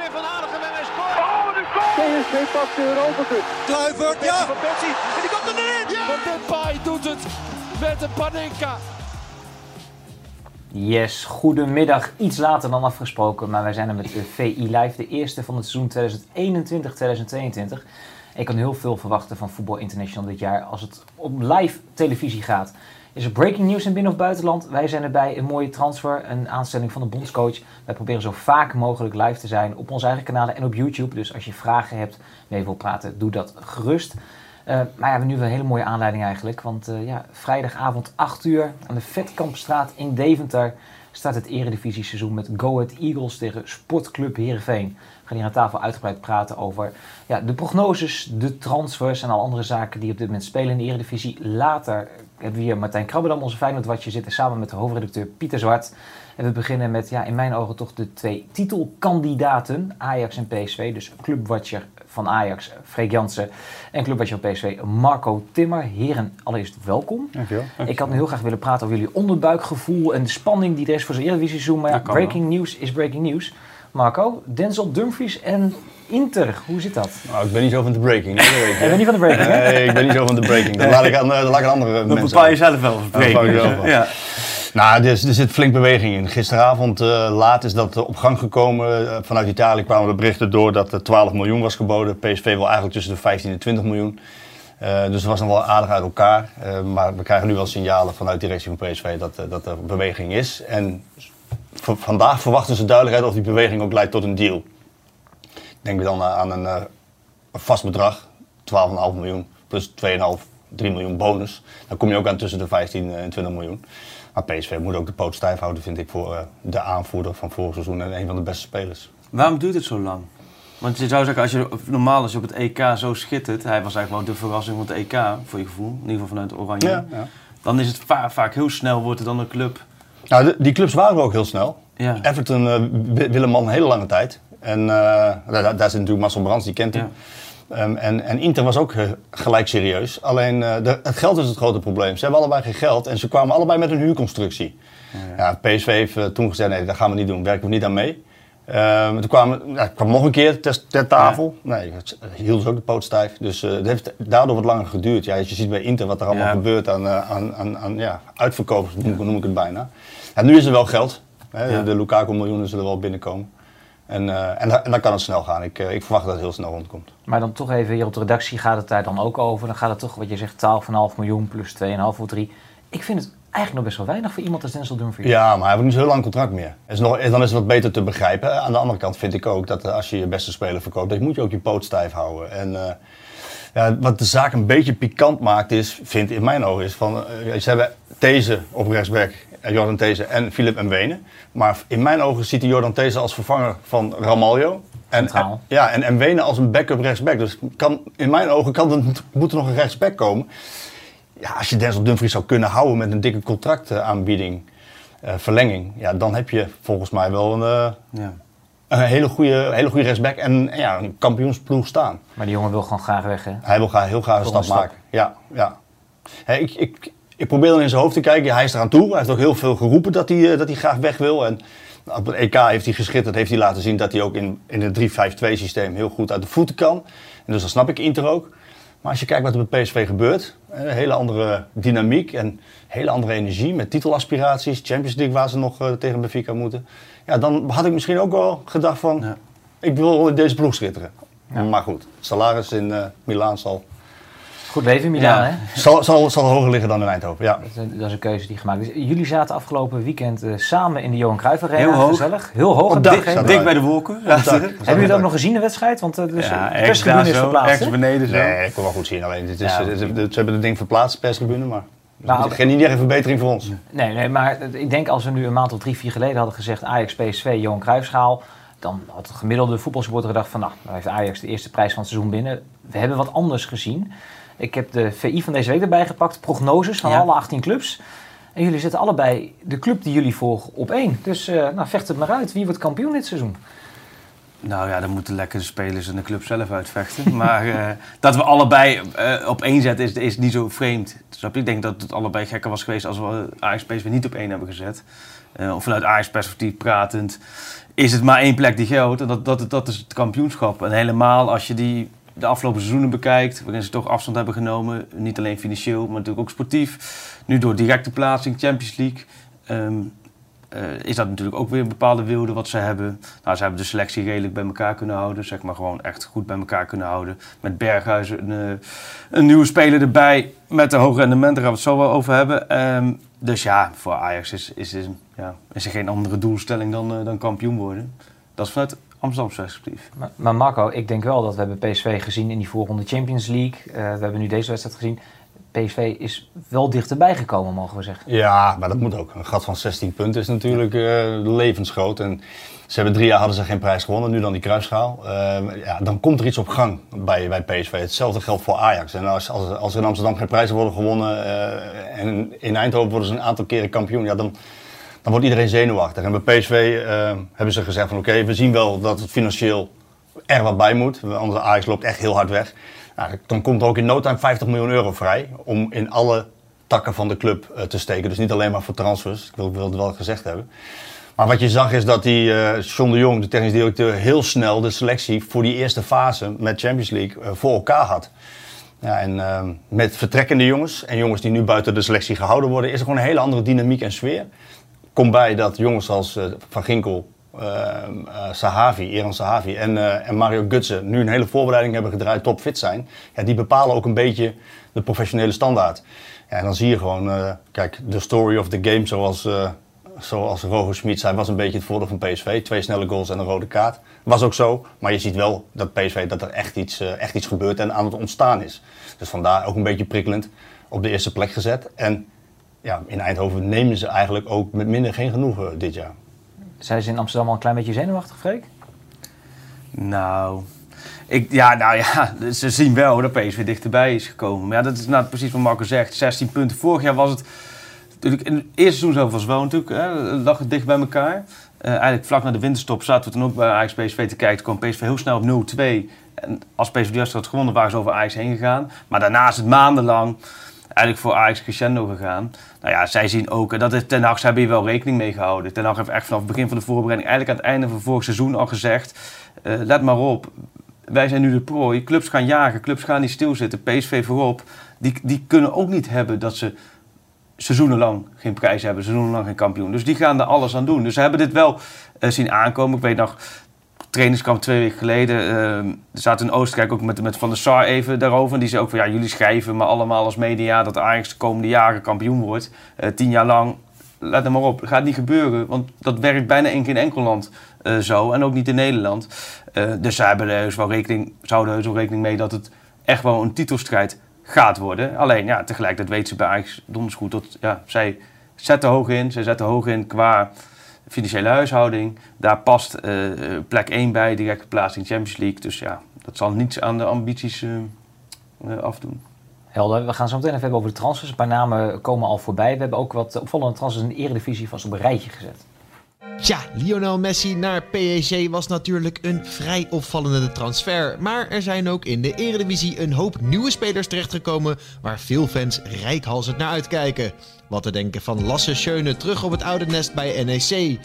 weer van Aardigem en hij scoort. Oh, de goal! PSV pakt de Europa Cup. Kluivert, ja! Van Persie. En die komt erin! Ja! Want Depay doet het met de Panenka. Yes, goedemiddag. Iets later dan afgesproken, maar wij zijn er met de VI Live, de eerste van het seizoen 2021-2022. Ik kan heel veel verwachten van Voetbal International dit jaar als het om live televisie gaat. Is er breaking news in binnen- of buitenland? Wij zijn erbij, een mooie transfer, een aanstelling van de bondscoach. Wij proberen zo vaak mogelijk live te zijn op onze eigen kanalen en op YouTube. Dus als je vragen hebt, mee wil praten, doe dat gerust. Uh, maar ja, we hebben nu wel een hele mooie aanleiding eigenlijk. Want uh, ja, vrijdagavond 8 uur aan de Vetkampstraat in Deventer staat het eredivisie-seizoen met Go Ahead Eagles tegen Sportclub Heerenveen. We gaan hier aan tafel uitgebreid praten over ja, de prognoses, de transfers en al andere zaken die op dit moment spelen in de eredivisie. Later hebben we hier Martijn Krabbedam, onze Feyenoord-watcher, zitten samen met de hoofdredacteur Pieter Zwart. En we beginnen met, ja, in mijn ogen toch de twee titelkandidaten, Ajax en PSV. Dus clubwatcher van Ajax, Freek Jansen. En clubwatcher van PSV, Marco Timmer. Heren, allereerst welkom. Dankjewel. Ik had nu heel graag willen praten over jullie onderbuikgevoel en de spanning die er is voor zo'n Eredivisie-seizoen. Maar ja, breaking news is breaking news. Marco, Denzel Dumfries en Inter, hoe zit dat? Nou, ik ben niet zo van de breaking. Nee, ik ben niet van de breaking, hè? Nee, ik ben niet zo van de breaking. Dat laat ik aan, dat laat ik aan andere dat mensen bepaal je zelf wel. Of breaking. Ja, wel. ja. Nou, er, er, zit flink beweging in. Gisteravond uh, laat is dat op gang gekomen. Uh, vanuit Italië kwamen de berichten door dat er 12 miljoen was geboden. PSV wil eigenlijk tussen de 15 en 20 miljoen. dus het was nog wel aardig uit elkaar. maar we krijgen nu wel signalen vanuit de directie van PSV dat, dat er beweging is. En vandaag verwachten ze duidelijkheid of die beweging ook leidt tot een deal. Denk dan aan een, een vast bedrag, 12,5 miljoen plus 2,5, 3 miljoen bonus. Dan kom je ook aan tussen de 15 en 20 miljoen. Maar PSV moet ook de poot stijf houden, vind ik, voor uh, de aanvoerder van vorig seizoen en een van de beste spelers. Waarom duurt het zo lang? Want je zou zeggen, als je normaal als je op het EK zo schittert, hij was eigenlijk wel de verrassing van het EK, voor je gevoel, in ieder geval vanuit Oranje. Ja, ja. Dan is het va vaak heel snel, wordt het dan een club. Nou, die clubs waren ook heel snel. Ja. Everton uh, wil een man een hele lange tijd. En uh, daar, daar, zit natuurlijk Marcel Brands, die kent hem. Um, en, en, Inter was ook uh, gelijk serieus. Alleen uh, de, het geld is het grote probleem. Ze hebben allebei geen geld en ze kwamen allebei met een huurconstructie. Ja, ja. PSV heeft toen gezegd: nee, dat gaan we niet doen, werken we niet aan mee. Um, toen kwam, ja, kwam nog een keer ter, ter tafel. Nee, het hield ze ook de poot stijf. Dus het heeft daardoor wat langer geduurd. Ja, als je ziet bij Inter wat er allemaal gebeurt aan, aan, aan, aan ja, uitverkopers, noem, noem ik het bijna. nu is er wel geld. Hè, de Lukaku-miljoenen zullen wel binnenkomen. En, uh, en, da en, dan kan het snel gaan. Ik, uh, ik verwacht dat het heel snel rondkomt. Maar dan toch even hier op de redactie gaat het daar dan ook over. Dan gaat het toch, wat je zegt, 12,5 miljoen plus 2,5 of 3. Ik vind het eigenlijk nog best wel weinig voor iemand als Denzel Dumfries. Ja, maar hij heeft niet zo heel lang contract meer. Is nog, dan is het wat beter te begrijpen. Aan de andere kant vind ik ook dat als je je beste speler verkoopt, dan moet je ook je poot stijf houden. En, uh, ja, wat de zaak een beetje pikant maakt is, vind in mijn ogen, is van, ze hebben deze op rechtsback Jordan These en Philip Mwene. Maar in mijn ogen ziet hij Jordan These als vervanger van Ramaljo. En, en, ja, en Mwene als een backup rechtsback. Dus kan, in mijn ogen kan er, moet er nog een rechtsback komen. Ja, als je Denzel Dumfries zou kunnen houden met een dikke contractaanbieding, uh, verlenging, ja, dan heb je volgens mij wel een, uh, ja. een hele, goede, hele goede rechtsback en ja, een kampioensploeg staan. Maar die jongen wil gewoon graag weg, hè? Hij wil graag, heel graag een stap, stap maken. Ja, ja. Hey, ik, ik, ik probeer dan in zijn hoofd te kijken. Hij is eraan toe. Hij heeft ook heel veel geroepen dat hij, dat hij graag weg wil. En op het EK heeft hij geschitterd. Heeft hij laten zien dat hij ook in, in het 3-5-2 systeem heel goed uit de voeten kan. En dus dan snap ik Inter ook. Maar als je kijkt wat er bij PSV gebeurt. Een hele andere dynamiek en hele andere energie. Met titelaspiraties. Champions League waar ze nog uh, tegen Benfica moeten. Ja, dan had ik misschien ook wel gedacht van... Ja. Ik wil in deze ploeg schitteren. Ja. Maar goed, salaris in uh, Milaan zal Goed leven in Milaan, ja. hè? Zal, zal, zal hoger liggen dan in Eindhoven, ja. Dat is, een, dat is een keuze die gemaakt is. Jullie zaten afgelopen weekend uh, samen in de Johan Cruijff Arena. Heel hoog. Gezellig. Heel hoog. Op dik, dik, bij de wolken. Ja, Hebben jullie dat ook nog gezien, de wedstrijd? Want uh, dus ja, de perstribune is verplaatst, Ergens beneden zo. Nee, ik kon wel goed zien. Alleen, is, het, het, ze hebben het ding verplaatst, perstribune, maar... Nou, geen niet echt verbetering voor ons. Nee, nee, maar ik denk als we nu een maand of drie, vier geleden hadden gezegd Ajax, PSV, Johan Cruijffschaal, dan had het gemiddelde voetbalsupporter gedacht van nou, dan heeft Ajax de eerste prijs van het seizoen binnen. We hebben wat anders gezien. Ik heb de VI van deze week erbij gepakt, prognoses van ja. alle 18 clubs. En jullie zetten allebei de club die jullie volgen op één. Dus uh, nou, vecht het maar uit. Wie wordt kampioen dit seizoen? Nou ja, dan moeten lekker de spelers en de club zelf uitvechten. maar uh, dat we allebei uh, op één zetten is, is niet zo vreemd. Ik denk dat het allebei gekker was geweest als we Ajax PSV niet op één hebben gezet. Of vanuit Ajax perspectief pratend is het maar één plek die geldt. En dat, dat, dat is het kampioenschap. En helemaal als je die de afgelopen seizoenen bekijkt, waarin ze toch afstand hebben genomen. Niet alleen financieel, maar natuurlijk ook sportief. Nu door directe plaatsing, Champions League. Um, uh, is dat natuurlijk ook weer een bepaalde wilde wat ze hebben. Nou, ze hebben de selectie redelijk bij elkaar kunnen houden. Zeg maar gewoon echt goed bij elkaar kunnen houden. Met Berghuizen een, uh, een nieuwe speler erbij. Met een hoog rendement, daar gaan we het zo wel over hebben. Um, dus ja, voor Ajax is, is, is, ja, is er geen andere doelstelling dan, uh, dan kampioen worden. Dat is vanuit Amsterdamse perspectief. Maar, maar, Marco, ik denk wel dat we hebben PSV gezien in die voorronde Champions League. we hebben nu deze wedstrijd gezien. PSV is wel dichterbij gekomen, mogen we zeggen. Ja, maar dat moet ook. Een gat van 16 punten is natuurlijk uh, levensgroot. En ze hebben drie jaar hadden ze geen prijs gewonnen, nu dan die kruisschaal. Uh, ja, dan komt er iets op gang bij, bij PSV. Hetzelfde geldt voor Ajax. En als, als, als er in Amsterdam geen prijzen worden gewonnen uh, en in Eindhoven worden ze een aantal keren kampioen, ja, dan, dan wordt iedereen zenuwachtig. En bij PSV hebben ze gezegd van oké, we zien wel dat het financieel er wat bij moet. Anders Ajax loopt echt heel hard weg. Nou, dan komt er ook in no time 50 miljoen euro vrij om in alle takken van de club uh, te steken. Dus niet alleen maar voor transfers, ik wil, wil het wel gezegd hebben. Maar wat je zag is dat die uh, John de Jong, de technisch directeur, heel snel de selectie voor die eerste fase met Champions League voor elkaar had. Ja, en uh, met vertrekkende jongens en jongens die nu buiten de selectie gehouden worden, is er gewoon een hele andere dynamiek en sfeer. Komt bij dat jongens als Van Ginkel, uh, uh, Sahavi, Eran Sahavi en, en Mario Gutsen nu een hele voorbereiding hebben gedraaid, topfit zijn. Ja, die bepalen ook een beetje de professionele standaard. Ja, en dan zie je gewoon, kijk, de story of the game zoals, zoals Roger Schmid zei, was een beetje het voordeel van PSV. Twee snelle goals en een rode kaart. Was ook zo, maar je ziet wel dat PSV dat er echt iets, echt iets gebeurt en aan het ontstaan is. Dus vandaar ook een beetje prikkelend op de eerste plek gezet. En ja, in Eindhoven nemen ze eigenlijk ook met minder geen genoegen dit jaar. Zijn ze in Amsterdam al een klein beetje zenuwachtig, Freek? Nou, ik, ja, nou ja, ze zien wel dat PSV dichterbij is gekomen. Maar ja, dat is nou precies wat Marco zegt. 16 punten. Vorig jaar was het... Natuurlijk, in het eerste seizoen zelf was wel natuurlijk, hè, lag het dicht bij elkaar. Uh, eigenlijk vlak na de winterstop zaten we toen ook bij Ajax PSV te kijken. Toen kwam PSV heel snel op 0-2. En als PSV de had gewonnen, waren ze over Ajax heen gegaan. Maar daarna is het maandenlang eigenlijk voor Ajax crescendo gegaan. Nou ja, zij zien ook, en dat is Ten Hag, ze hebben hier wel rekening mee gehouden. Ten Hag heeft echt vanaf het begin van de voorbereiding, eigenlijk aan het einde van vorig seizoen al gezegd, uh, let maar op, wij zijn nu de prooi, clubs gaan jagen, clubs gaan niet stilzitten, PSV voorop, die, die kunnen ook niet hebben dat ze seizoenenlang geen prijs hebben, seizoenenlang geen kampioen. Dus die gaan er alles aan doen. Dus ze hebben dit wel uh, zien aankomen. Ik weet nog, trainingskamp twee weken geleden. Uh, zaten in Oostenrijk ook met, met Van der Sar even daarover. En die zei ook van ja, jullie schrijven maar allemaal als media dat Ajax de komende jaren kampioen wordt. Uh, tien jaar lang. Let er maar op, gaat niet gebeuren. Want dat werkt bijna in geen enkel land uh, zo. En ook niet in Nederland. dus ze hebben dus wel rekening, zouden er zo rekening mee dat het echt wel een titelstrijd gaat worden. Alleen ja, tegelijkertijd weet ze bij Ajax donders goed dat ja, zij zetten hoog in. Ze zetten hoog in qua financiële huishouding. Daar past uh, plek 1 bij, directe plaatsing Champions League. Dus ja, dat zal niets aan de ambities uh, afdoen. Helder, we gaan zo meteen even hebben over de transfers. Een paar namen komen al voorbij. We hebben ook wat opvallende transfers in de eredivisie vast op een rijtje gezet. Tja, Lionel Messi naar PSG was natuurlijk een vrij opvallende transfer. Maar er zijn ook in de Eredivisie een hoop nieuwe spelers terechtgekomen waar veel fans rijkhalsend naar uitkijken. Wat te denken van Lasse Schöne terug op het oude nest bij NEC.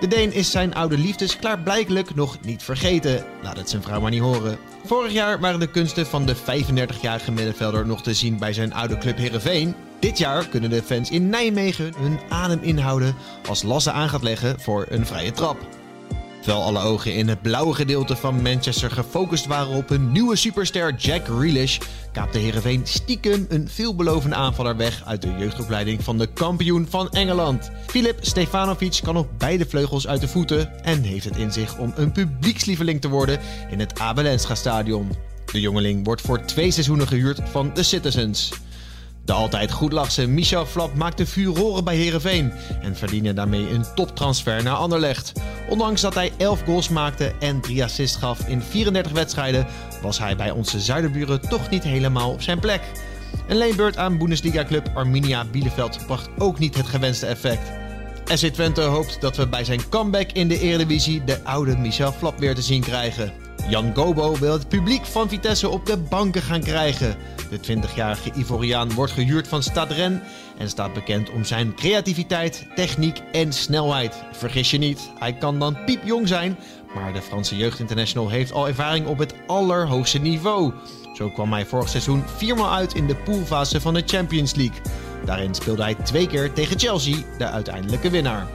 De Deen is zijn oude liefdes klaarblijkelijk nog niet vergeten. Laat het zijn vrouw maar niet horen. Vorig jaar waren de kunsten van de 35-jarige middenvelder nog te zien bij zijn oude club Herenveen. Dit jaar kunnen de fans in Nijmegen hun adem inhouden als Lasse aan gaat leggen voor een vrije trap. Terwijl alle ogen in het blauwe gedeelte van Manchester gefocust waren op een nieuwe superster Jack Grealish, kaapte Heerenveen stiekem een veelbelovende aanvaller weg uit de jeugdopleiding van de kampioen van Engeland. Filip Stefanovic kan op beide vleugels uit de voeten en heeft het in zich om een publiekslieveling te worden in het Abelenska stadion. De jongeling wordt voor twee seizoenen gehuurd van de Citizens. De altijd goedlachse Michel Flap maakte furoren bij Herenveen en verdiende daarmee een toptransfer naar Anderlecht. Ondanks dat hij 11 goals maakte en 3 assists gaf in 34 wedstrijden, was hij bij onze zuiderburen toch niet helemaal op zijn plek. Een leenbeurt aan Bundesliga-club Arminia Bielefeld bracht ook niet het gewenste effect. SC Twente hoopt dat we bij zijn comeback in de Eredivisie de oude Michel Flap weer te zien krijgen. Jan Gobo wil het publiek van Vitesse op de banken gaan krijgen. De 20-jarige Ivoriaan wordt gehuurd van Stade Rennes en staat bekend om zijn creativiteit, techniek en snelheid. Vergis je niet, hij kan dan piepjong zijn, maar de Franse jeugdinternational heeft al ervaring op het allerhoogste niveau. Zo kwam hij vorig seizoen viermaal uit in de poolfase van de Champions League. Daarin speelde hij twee keer tegen Chelsea, de uiteindelijke winnaar.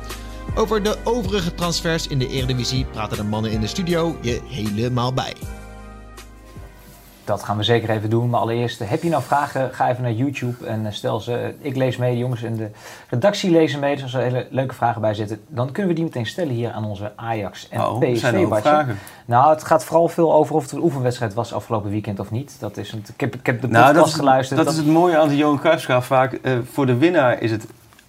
Over de overige transfers in de Eredivisie praten de mannen in de studio je helemaal bij. Dat gaan we zeker even doen. Maar allereerst, heb je nou vragen? Ga even naar YouTube en eh, stel ze. Ik lees mee, de jongens in de redactie lezen mee. Dus als er hele leuke vragen bij zitten, dan kunnen we die meteen stellen hier aan onze Ajax en Oh, PSV. zijn er ook Bartje. vragen? Nou, het gaat vooral veel over of het een oefenwedstrijd was afgelopen weekend of niet. Dat is een, ik, heb, ik heb de podcast Nou, dat is, geluisterd. dat is het mooie aan de Johan Cruijffschaal. Vaak eh, voor de winnaar is het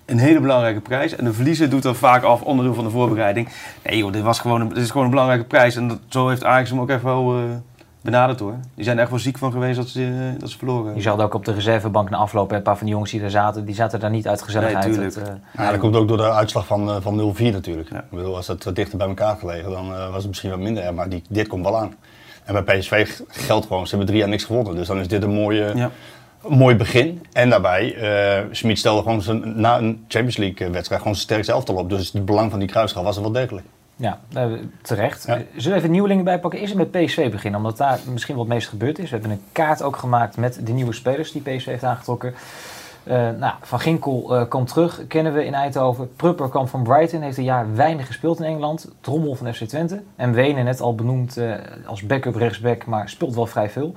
een hele belangrijke prijs. En de verliezer doet dan vaak af onderdeel van de voorbereiding. Nee joh, dit, was gewoon een, dit is gewoon een belangrijke prijs. En dat, zo heeft Ajax hem ook echt wel eh, benaderd hoor. Die zijn er echt wel ziek van geweest dat ze, eh, dat ze verloren. Je zag het ook op de reservebank na afloop. hè, Een paar van die jongens die daar zaten, die zaten daar niet uit gezelligheid. Nee, tuurlijk. Eh, Ja, dat komt ook door de uitslag van, van 0-4 natuurlijk. Ja. Ik bedoel, als het wat dichter bij elkaar gelegen, dan eh, was het misschien wat minder. erg, Maar die, dit komt wel aan. En bij PSV geldt gewoon, ze hebben drie jaar niks gewonnen. Dus dan is dit een mooie, Ja. Een mooi begin. En daarbij, eh Smit stelde gewoon zijn, na een Champions League wedstrijd gewoon zijn sterkste elftal op. Dus het belang van die kruisschaal was er wel degelijk. Ja, eh, terecht. Ja. Eh, Zullen we even nieuwelingen bijpakken? Eerst met PSV beginnen, omdat daar misschien wat het meest gebeurd is. We hebben een kaart ook gemaakt met de nieuwe spelers die PSV heeft aangetrokken. Eh, nou, van Ginkel eh, komt terug, kennen we in Eindhoven. Prupper kwam van Brighton, heeft een jaar weinig gespeeld in Engeland. Drommel van FC Twente. En Wenen, net al benoemd eh, als backup rechtsback, maar speelt wel vrij veel.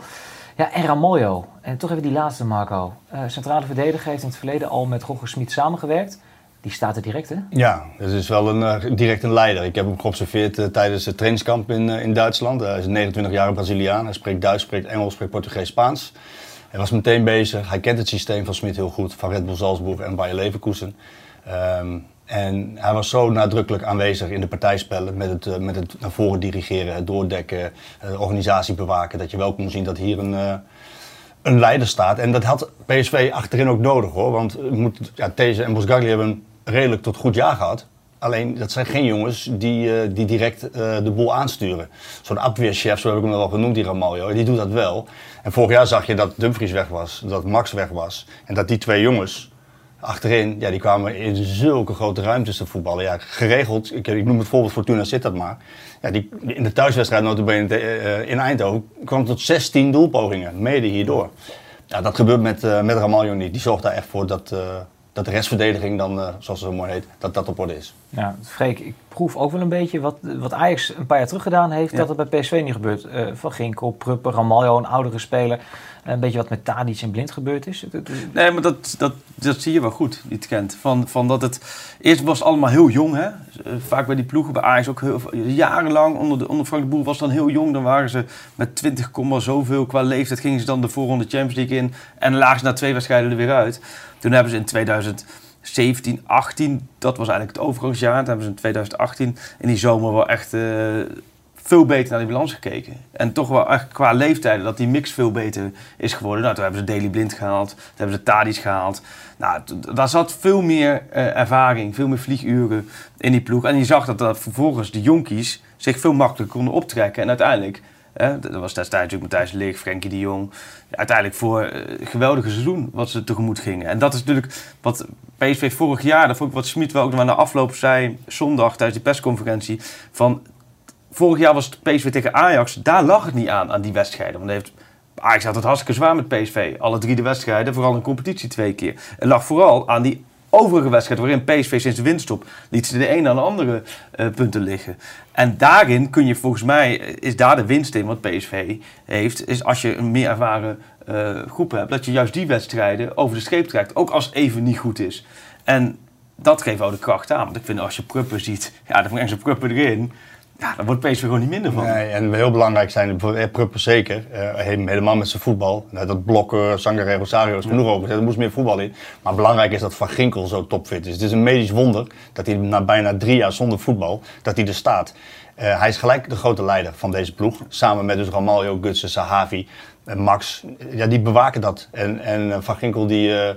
Ja, en Ramaljo. En toch even die laatste, Marco. Eh, centrale verdediger heeft in het verleden al met Roger Smit samengewerkt. Die staat er direct, hè? Ja, dat is wel een, eh, direct een leider. Ik heb hem geobserveerd eh, tijdens het trainingskamp in, in Duitsland. hij is een 29-jarige Braziliaan. Hij spreekt Duits, spreekt Engels, spreekt Portugees, Spaans. Hij was meteen bezig. Hij kent het systeem van Smit heel goed, van Red Bull Salzburg en Bayer Leverkusen. Ehm, en hij was zo nadrukkelijk aanwezig in de partijspellen met het, eh, met het naar voren dirigeren, het doordekken, eh, de organisatie bewaken. Dat je wel kon zien dat hier een, eh, een leider staat. En dat had PSV achterin ook nodig hoor. Want moet, ja, These en Bosgagli hebben een redelijk tot goed jaar gehad. Alleen, dat zijn geen jongens die, eh, die direct eh, de boel aansturen. Zo'n abweerchef, zo heb ik hem wel genoemd, die Ramaljo, die doet dat wel. En vorig jaar zag je dat Dumfries weg was, dat Max weg was. En dat die twee jongens achterin, ja, die kwamen in zulke grote ruimtes te voetballen. Ja, geregeld, ik, ik noem het voorbeeld Fortuna Sittard maar. Ja, die, in de thuiswedstrijd notabene uh, in Eindhoven kwam tot 16 doelpogingen, mede hierdoor. Ja, dat gebeurt met, uh, met Ramaljo niet. Die zorgt daar echt voor dat, uh, dat de restverdediging dan, zoals het zo mooi heet, dat dat op orde is. Ja, Freek, ik proef ook wel een beetje wat, wat Ajax een paar jaar terug gedaan heeft, ja. dat het bij PSV niet gebeurt. Van Ginkel, Prupper, Ramaljo, een oudere speler. Een beetje wat met Tadic en Blind gebeurd is. Nee, maar dat, dat, dat zie je wel goed, die trend. Van, van dat het, eerst was het allemaal heel jong, hè. Eh, Vaak bij die ploegen, bij Ajax ook heel, jarenlang. Onder, de, onder Frank de Boer was dan heel jong. Dan waren ze met 20, zoveel qua leeftijd. Gingen ze dan de voorronde Champions League in. En lagen ze na twee wedstrijden er weer uit. Toen hebben ze in 2017, 18, dat was eigenlijk het overgangsjaar. Toen hebben ze in 2018 in die zomer wel echt uh, veel beter naar die balans gekeken. En toch wel echt qua leeftijden dat die mix veel beter is geworden. Nou, toen hebben ze Daily Blind gehaald. Toen hebben ze Tadic gehaald. Nou, daar zat veel meer uh, ervaring, veel meer vlieguren in die ploeg. En je zag dat, dat vervolgens de jonkies zich veel makkelijker konden optrekken. En uiteindelijk, hè, dat was destijds natuurlijk Matthijs Leeg, Frenkie de Jong. Uiteindelijk voor een geweldige seizoen wat ze tegemoet gingen. En dat is natuurlijk wat PSV vorig jaar, dat vond ik wat Smit wel ook nog aan de afloop zei, zondag tijdens die persconferentie, van vorig jaar was het PSV tegen Ajax. Daar lag het niet aan, aan die wedstrijden. Want heeft, Ajax had het hartstikke zwaar met PSV. Alle drie de wedstrijden, vooral in competitie twee keer. Het lag vooral aan die overige wedstrijden waarin PSV sinds de winststop liet ze de een aan de andere uh, punten liggen. En daarin kun je volgens mij, is daar de winst in wat PSV heeft, is als je een meer ervaren uh, groep hebt, dat je juist die wedstrijden over de streep trekt. Ook als even niet goed is. En dat geeft ook de kracht aan. Want ik vind als je Prupper ziet, ja, dan brengt ze Prupper erin. Ja, daar wordt PSV gewoon niet minder van. Nee, en heel belangrijk zijn, voor Prupper zeker, uh, helemaal met zijn voetbal. Dat blokken, Sangare, Rosario is genoeg over. Er moest meer voetbal in. Maar belangrijk is dat Van Ginkel zo topfit is. Het is een medisch wonder dat hij na bijna drie jaar zonder voetbal, dat hij er staat. Uh, hij is gelijk de grote leider van deze ploeg. Samen met dus Ramaljo, Gutsen, Sahavi en Max. Ja, die bewaken dat. En, en Van Ginkel die... Uh,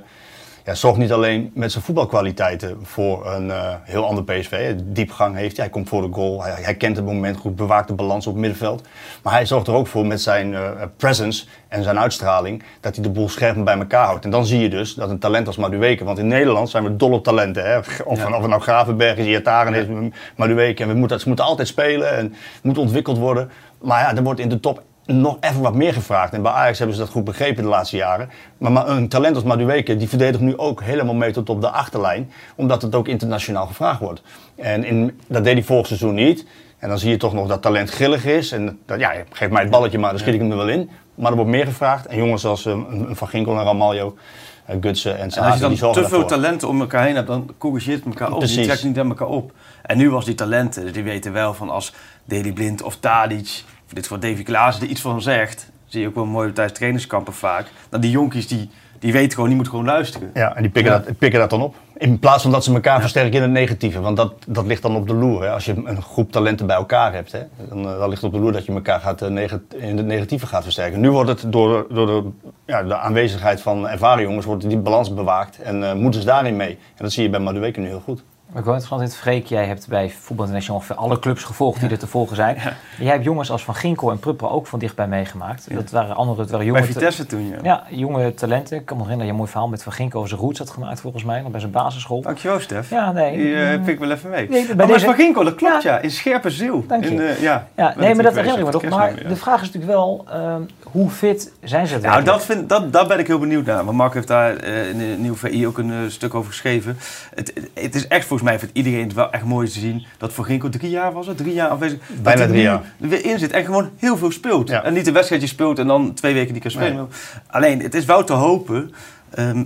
ja, zorgt niet alleen met zijn voetbalkwaliteiten voor een eh, heel ander PSV. Diepgang heeft hij, hij komt voor de goal, hij, hij kent het moment goed, bewaakt de balans op het middenveld. Maar hij zorgt er ook voor met zijn eh, presence en zijn uitstraling dat hij de boel scherp bij elkaar houdt. En dan zie je dus dat een talent als Madueke, want in Nederland zijn we dol op talenten. Hè? Of, Ja. of het nou Gravenberg is, Iataren is. En we moeten, ze moeten altijd spelen en het moet ontwikkeld worden. Maar ja, er wordt in de top nog even wat meer gevraagd. En bij Ajax hebben ze dat goed begrepen de laatste jaren. Maar, een talent als Madueke, die verdedigt nu ook helemaal mee tot op de achterlijn. Omdat het ook internationaal gevraagd wordt. En in, dat deed hij vorig seizoen niet. En dan zie je toch nog dat talent grillig is. En dat, ja, geef mij het balletje maar, dan schiet ik hem er wel in. Maar er wordt meer gevraagd. En jongens als een een Van Ginkel en Ramaljo, eh, Gutsen en En Sahavi, als je die dan te veel talenten om elkaar heen hebt, dan corrigeert het elkaar op. Die trekt niet aan elkaar op. En nu was die talenten, die weten wel van als Deli Blind of Tadic, dit voor Davy Klaassen, er iets van zegt, zie je ook wel mooi tijdens trainingskampen vaak. Dan die jonkies die, die weten gewoon, die moeten gewoon luisteren. Ja, en die pikken, Ja. Dat, pikken dat dan op. In plaats van dat ze elkaar versterken in het negatieve. Want dat, dat ligt dan op de loer. Hè. Als je een groep talenten bij elkaar hebt, hè, dan, eh, dan ligt op de loer dat je elkaar gaat, eh, in het negatieve gaat versterken. Nu wordt het door, door de, ja, de aanwezigheid van ervaren jongens, wordt die balans bewaakt. En eh, moeten ze daarin mee. En dat zie je bij Madueke nu heel goed. Ik wil interessant in het Freek, jij hebt bij Voetbal International ongeveer alle clubs gevolgd die er te volgen zijn. Jij hebt jongens als Van Ginkel en Prupper ook van dichtbij meegemaakt. Dat waren andere, dat waren jonge, Bij Vitesse toen, ja. ja, jonge talenten. Ik kan me herinneren dat je een mooi verhaal met Van Ginkel over zijn roots had gemaakt volgens mij, nog bij zijn basisschool. Dankjewel, Stef. Ja, nee. Die eh, pik ik wel even mee. Nee, bij maar deze- Van Ginkel, dat klopt Ja. In scherpe ziel. Dank je. In, eh, ja, nee, maar dat herinner ik me op Maar het de vraag is natuurlijk wel, ehm, hoe fit zijn ze Nou, dat, vind, dat, daar ben ik heel benieuwd naar. Want Mark heeft daar eh, in de nieuwe VI ook een eh, stuk over geschreven. Het, het, het is echt volgens mij voor iedereen het wel echt mooi te zien dat Van Ginkel drie jaar was het, drie jaar afwezig. Bijna drie jaar. er weer in zit en gewoon heel veel speelt. Ja. En niet een wedstrijdje speelt en dan twee weken die kan spelen. Nee. Alleen, het is wel te hopen. ehm,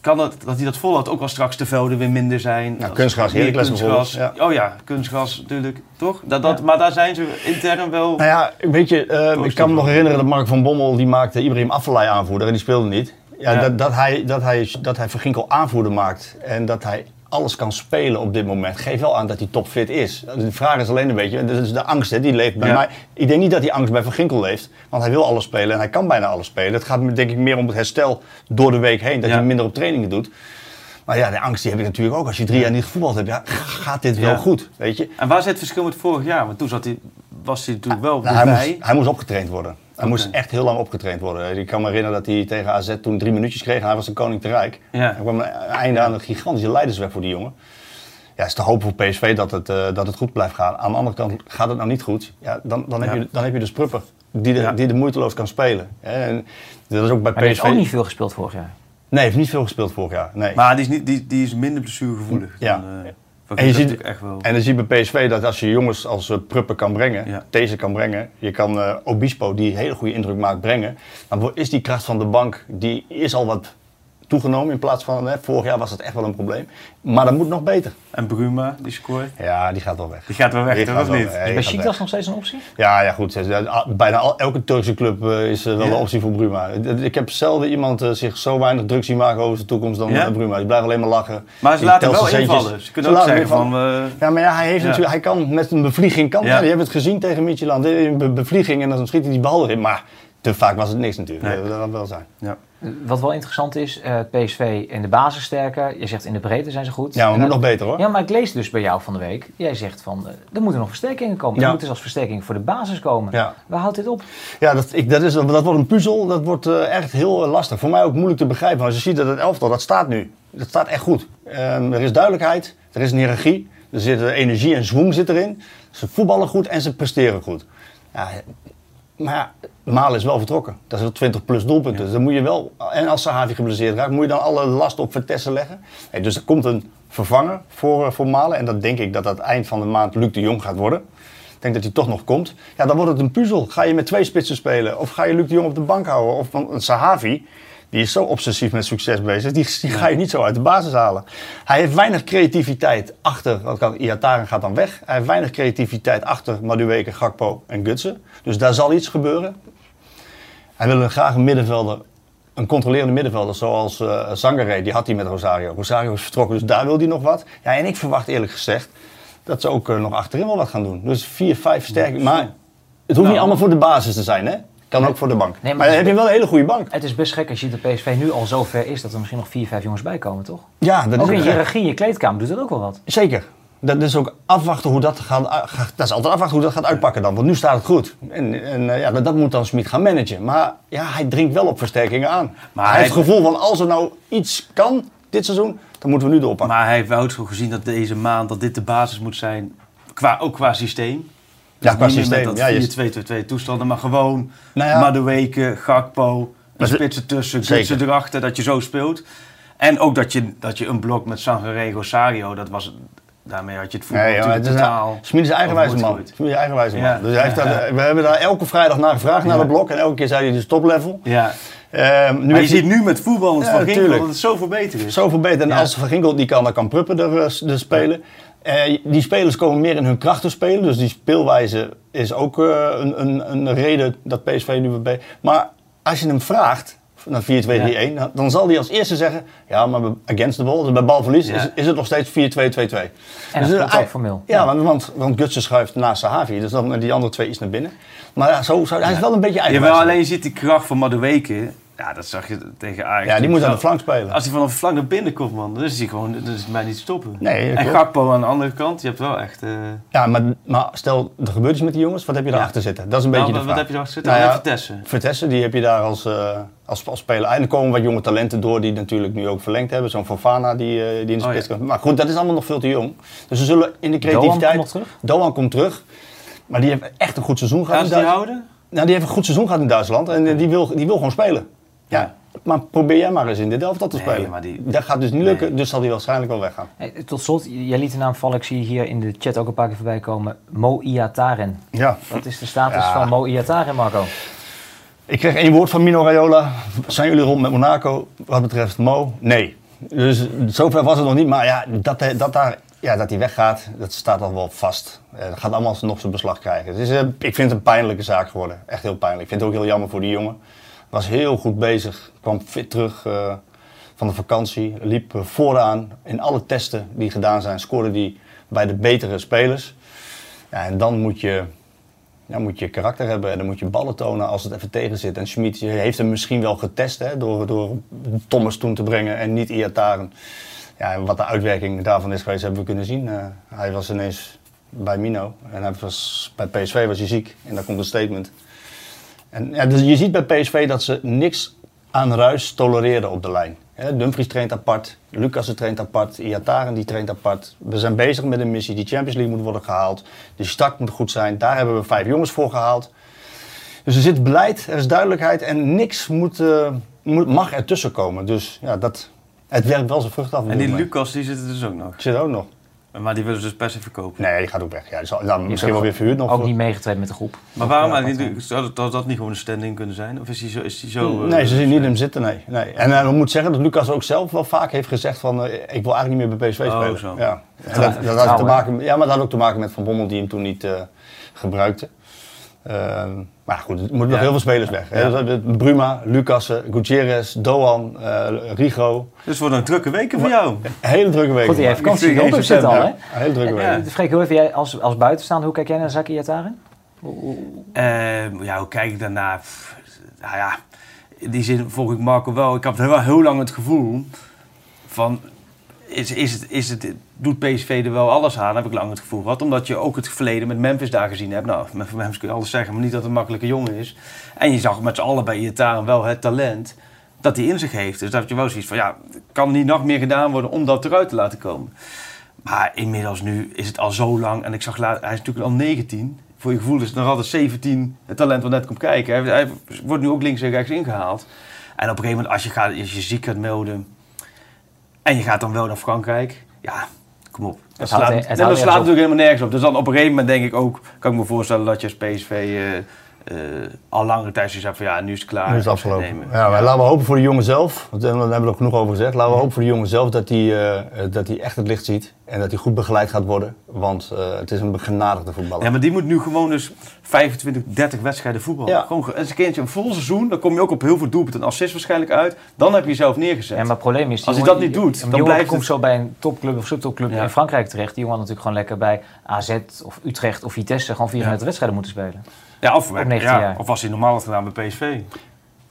kan dat, dat hij dat volhoudt, ook al straks de velden weer minder zijn. Ja, Als- kunstgras, Heracles bijvoorbeeld, Oh ja, kunstgras natuurlijk, toch? Dat, dat, Maar daar zijn ze intern wel... Nou ja, weet je, eh, ik kan me nog herinneren dat Mark van Bommel, die maakte Ibrahim Afellay aanvoerder en die speelde niet. Ja, Ja. Dat, dat, hij, dat, hij, dat hij Van Ginkel aanvoerder maakt en dat hij alles kan spelen op dit moment, geeft wel aan dat hij topfit is. De vraag is alleen een beetje, dat is de angst, hè, die leeft bij Ja. mij. Ik denk niet dat die angst bij Van Ginkel leeft, want hij wil alles spelen en hij kan bijna alles spelen. Het gaat me, denk ik meer om het herstel door de week heen, dat Ja. hij minder op trainingen doet. Maar ja, de angst die heb ik natuurlijk ook. Als je drie jaar niet gevoetbald hebt, ja, gaat dit wel goed, weet je? En waar zit het verschil met vorig jaar? Want toen zat hij, was hij natuurlijk wel Nou, hij, bij. moest, hij moest opgetraind worden. Hij moest echt heel lang opgetraind worden. Ik kan me herinneren dat hij tegen AZ toen drie minuutjes kreeg en hij was de koning te rijk. Ja. Er kwam een einde aan een gigantische leidersweg voor die jongen. Ja, het is te hopen voor PSV dat het, eh, dat het goed blijft gaan. Aan de andere kant gaat het nou niet goed. Ja, dan, dan, heb, Ja. je, dan heb je dus Prupper die de, Ja. die de moeiteloos kan spelen. En dat is ook bij Maar PSV. heeft ook niet veel gespeeld vorig jaar. Nee, hij heeft niet veel gespeeld vorig jaar. Nee. Maar die is, niet, die, die is minder blessuregevoelig. Ja. Dan, eh, En je ziet- echt wel. En dan zie je bij PSV dat als je jongens als eh, Pruppen kan brengen, Ja. deze kan brengen, je kan eh, Obispo, die hele goede indruk maakt, brengen, dan is die kracht van de bank, die is al wat toegenomen in plaats van, hè, vorig jaar was het echt wel een probleem. Maar dat moet nog beter. En Bruma, die scoort. Ja, die gaat wel weg. Die gaat wel weg, Die toch? Of wel niet? weg. Is bij nog steeds een optie? Ja, ja, goed. eh, Bijna al, elke Turkse club eh, is eh, wel Ja. een optie voor Bruma. Ik heb zelden iemand eh, zich zo weinig druk zien maken over zijn toekomst dan Ja? Bruma. Die blijft alleen maar lachen. Maar ze laten wel invallen. Ze kunnen Ze ook zeggen van... Ja, maar ja, hij, heeft Ja. natuurlijk, hij kan met een bevlieging kan. Ja. Ja. Je hebt het gezien tegen Midtjylland. Een be- bevlieging en dan schiet hij die bal erin. Maar te vaak was het niks natuurlijk. Nee. Dat wel zijn. ja. Wat wel interessant is, eh, PSV in de basis sterker. Je zegt in de breedte zijn ze goed. Ja, maar moet nog beter hoor. Ja, maar ik lees dus bij jou van de week. Jij zegt van, eh, er moeten nog versterkingen komen. Er Ja. moeten zelfs versterkingen voor de basis komen. Ja. Waar houdt dit op? Ja, dat, ik, dat, is, dat wordt een puzzel. Dat wordt eh, echt heel lastig. Voor mij ook moeilijk te begrijpen. Want als je ziet dat het elftal, dat staat nu. Dat staat echt goed. Ehm, er is duidelijkheid. Er is een hiërarchie. Er zit energie en zwoem zit erin. Ze voetballen goed en ze presteren goed. Ja, maar ja, Malen is wel vertrokken. Dat is wel 20 plus doelpunten. Dus dan moet je wel, en als Sahavi geblesseerd raakt, moet je dan alle last op Vertessen leggen. Dus er komt een vervanger voor, eh, voor Malen. En dat denk ik dat dat eind van de maand Luc de Jong gaat worden. Ik denk dat hij toch nog komt. Ja, dan wordt het een puzzel. Ga je met twee spitsen spelen? Of ga je Luc de Jong op de bank houden? Of want een Sahavi, die is zo obsessief met succes bezig, die, die ga je niet zo uit de basis halen. Hij heeft weinig creativiteit achter, kan- Iataren gaat dan weg. Hij heeft weinig creativiteit achter Madueke, Gakpo en Gutsen. Dus daar zal iets gebeuren. Hij wil een- graag een middenvelder, een controlerende middenvelder zoals eh Zangare, die had hij met Rosario. Rosario is vertrokken, dus daar wil hij nog wat. Ja, en ik verwacht eerlijk gezegd dat ze ook eh, nog achterin wel wat gaan doen. Dus vier, vijf sterke. Maar het hoeft niet Nou. allemaal voor de basis te zijn, hè? Kan ook voor de bank. Nee, maar maar dan heb je wel een hele goede bank. Het is best gek als je de PSV nu al zo ver is dat er misschien nog vier, vijf jongens bij komen, toch? Ja, dat Ook is in regie, in je kleedkamer doet dat ook wel wat. Zeker. Dat is ook afwachten hoe dat gaat, dat is altijd afwachten hoe dat gaat uitpakken dan. Want nu staat het goed. En, en eh, ja, dat, dat moet dan Smit gaan managen. Maar ja, hij dringt wel op versterkingen aan. Maar hij, hij- heeft het gevoel van als er nou iets kan dit seizoen, dan moeten we nu doorpakken. Maar hij heeft wel zo gezien dat deze maand dat dit de basis moet zijn, qua, ook qua systeem. Dus Ja, qua systeem, Met ja, dat 4-2-2-2 toestanden, maar gewoon Nou ja. Madueke, Gakpo, de spitsen tussen. Gutsen erachter, dat je zo speelt. En ook dat je, dat je een blok met Sangaré, Rosario, dat was, daarmee had je het voetbal Nee, ja, het is totaal... Smit is eigenwijze man. Smit is eigenwijze man. Ja. Dus hij heeft Ja, daar, ja. we hebben daar elke vrijdag naar gevraagd, naar Ja. dat blok. En elke keer zei hij dus toplevel. Ja. Ehm, nu Maar je ziet nu met voetbal Ja, van Ginkel dat het zoveel beter is. zoveel beter. En Ja. als Van Ginkel die kan, dan kan Pruppen er, eh, er spelen. Eh, die spelers komen meer in hun kracht te spelen. Dus die speelwijze is ook eh, een, een, een reden dat PSV nu weer bij. Maar als je hem vraagt naar 4-2-3-1, dan, dan zal hij als eerste zeggen: Ja, maar against the ball, dus bij balverlies, Ja. is, is het nog steeds 4-2-2-2. En Dus, dat eh, klopt ook hij- formeel. Ja, want, want, want Gutsen schuift naast Sahavi, dus dan die andere twee iets naar binnen. Maar ja, zo, zo, hij is wel een beetje eigen. Jawel, alleen je ziet die kracht van Madueke. Ja, dat zag je tegen Ajax. Ja, die moet aan de flank spelen. Als hij vanaf de flank naar binnen komt, man, dan is hij gewoon, dan is het mij niet stoppen. Nee, en klopt. Gakpo aan de andere kant, je hebt wel echt... eh Ja, maar, maar stel, er gebeurt iets met die jongens, wat heb je Ja. daarachter zitten? Dat is een nou, beetje de wat, wat vraag. heb je erachter zitten? Nou ja, Vertessen. Vertessen, die heb je daar als, eh, als, als speler. En er komen wat jonge talenten door die natuurlijk nu ook verlengd hebben. Zo'n Fofana die, eh, die in de Oh, spits ja. kan. Maar goed, dat is allemaal nog veel te jong. Dus ze zullen in de Doan creativiteit... komt nog terug? Doan komt terug. Maar die heeft echt een goed seizoen gehad Gaan in ze die houden? Nou, die heeft een goed seizoen gehad in Duitsland. En die wil, die wil gewoon spelen. Ja. Maar probeer jij maar eens in dit elftal te Nee, spelen. maar die- Dat gaat dus niet lukken, Nee. dus zal hij waarschijnlijk wel weggaan. Hey, tot slot, jij liet de naam vallen. Ik zie hier in de chat ook een paar keer voorbij komen. Mo Iataren. Ja. Wat is de status Ja. van Mo Iataren, Marco? Ik kreeg één woord van Mino Raiola. Zijn jullie rond met Monaco wat betreft Mo? Nee. Dus zover was het nog niet. Maar ja, dat, hij- dat, daar, ja, dat hij weggaat, dat staat al wel vast. Eh, Dat gaat allemaal nog zijn beslag krijgen. Het is, eh, ik vind het een pijnlijke zaak geworden. Echt heel pijnlijk. Ik vind het ook heel jammer voor die jongen. Was heel goed bezig. Kwam fit terug eh, van de vakantie. Liep eh, vooraan in alle testen die gedaan zijn. Scoorde die bij de betere spelers. Ja, en dan moet je ja, moet je karakter hebben en dan moet je ballen tonen als het even tegen zit. En Schmid heeft hem misschien wel getest hè, door, door Thomas toen te brengen en niet Iataren. Ja, wat de uitwerking daarvan is geweest, hebben we kunnen zien. Eh, hij was ineens bij Mino en hij was, bij PSV was hij ziek en daar komt een statement. En ja, dus je ziet bij PSV dat ze niks aan ruis tolereren op de lijn. Dumfries traint apart, Lucas traint apart, Iataren die traint apart. We zijn bezig met een missie, die Champions League moet worden gehaald. De start moet goed zijn, daar hebben we vijf jongens voor gehaald. Dus er zit beleid, er is duidelijkheid en niks moet, eh, moet, mag ertussen komen. Dus ja, dat, het werkt wel zijn vrucht af. En die. Lucas, die zit er dus ook nog. Zit er ook nog. Maar die willen ze dus per se verkopen. Nee, die gaat ook weg. Ja, die zal, Die is misschien wel weer verhuurd nog. Ook voor- niet meegetraind met de groep. Maar waarom Ja, eigenlijk niet? Zou dat, zou dat niet gewoon een stand-in kunnen zijn? Of is hij zo... Is hij zo eh, Nee, ze zien niet hem zitten, nee. nee. En uh, we moeten zeggen dat Lucas ook zelf wel vaak heeft gezegd van... eh, ik wil eigenlijk niet meer bij PSV Oh, spelen. zo. Ja. En dat, dat had te maken, ja, maar dat had ook te maken met Van Bommel die hem toen niet eh, gebruikte. Ehm, maar goed, er moeten nog heel veel spelers weg. hè. Dat- Bruma, Lucassen, Gutierrez, Doan, eh, Rigo. Dus het wordt een drukke weken voor jou. Een hele drukke week. Goed, die heeft vakantie in zit al, hè? Ja, een hele drukke. Ja. Freek, hoe even jij als, als buitenstaander, hoe kijk jij naar Zaki Iataren? Ehm, ja, hoe kijk ik daarna? Nou ja, in die zin volg ik Marco wel. Ik had wel heel lang het gevoel van... Is, is is het, doet PSV er wel alles aan, heb ik lang het gevoel gehad. Omdat je ook het verleden met Memphis daar gezien hebt. Nou, met Memphis kun je alles zeggen, maar niet dat het een makkelijke jongen is. En je zag met z'n allen bij Iataren wel het talent dat hij in zich heeft. Dus dat had je wel zoiets van, ja, kan niet nog meer gedaan worden om dat eruit te laten komen. Maar inmiddels nu is het al zo lang. En ik zag laat, hij is natuurlijk al 19. Voor je gevoel is het nog altijd 17 het talent wat net komt kijken. Hij, hij wordt nu ook links en rechts ingehaald. En op een gegeven moment, als je, gaat, als je ziek gaat melden. En je gaat dan wel naar Frankrijk. Ja, kom op. Dat Het slaat, het slaat natuurlijk helemaal nergens op. Dus dan op een gegeven moment denk ik ook. kan ik me voorstellen dat je als PSV. eh, al langere tijd zoiets hebt van ja, nu is het klaar. Nu is het afgelopen. nemen. Ja, maar laten we hopen voor de jongen zelf. Want eh, daar hebben we er genoeg over gezegd. Laten we hopen voor de jongen zelf dat hij, eh, eh, dat hij echt het licht ziet. En dat hij goed begeleid gaat worden. Want eh, het is een begenadigde voetballer. Ja, maar die moet nu gewoon dus 25, 30 wedstrijden voetballen. Ja. Gewoon eens een keertje een vol seizoen. Dan kom je ook op heel veel doelpunten en assists waarschijnlijk uit. Dan heb je jezelf neergezet. Ja, maar het probleem is... Als hij dat niet doet, dan blijft komt het- zo bij een topclub of subtopclub Ja. in Frankrijk terecht. Die jongen had natuurlijk gewoon lekker bij AZ of Utrecht of Vitesse gewoon 34 wedstrijden moeten spelen. Ja, of, Op 19 ja, jaar. of was hij normaal had gedaan bij PSV.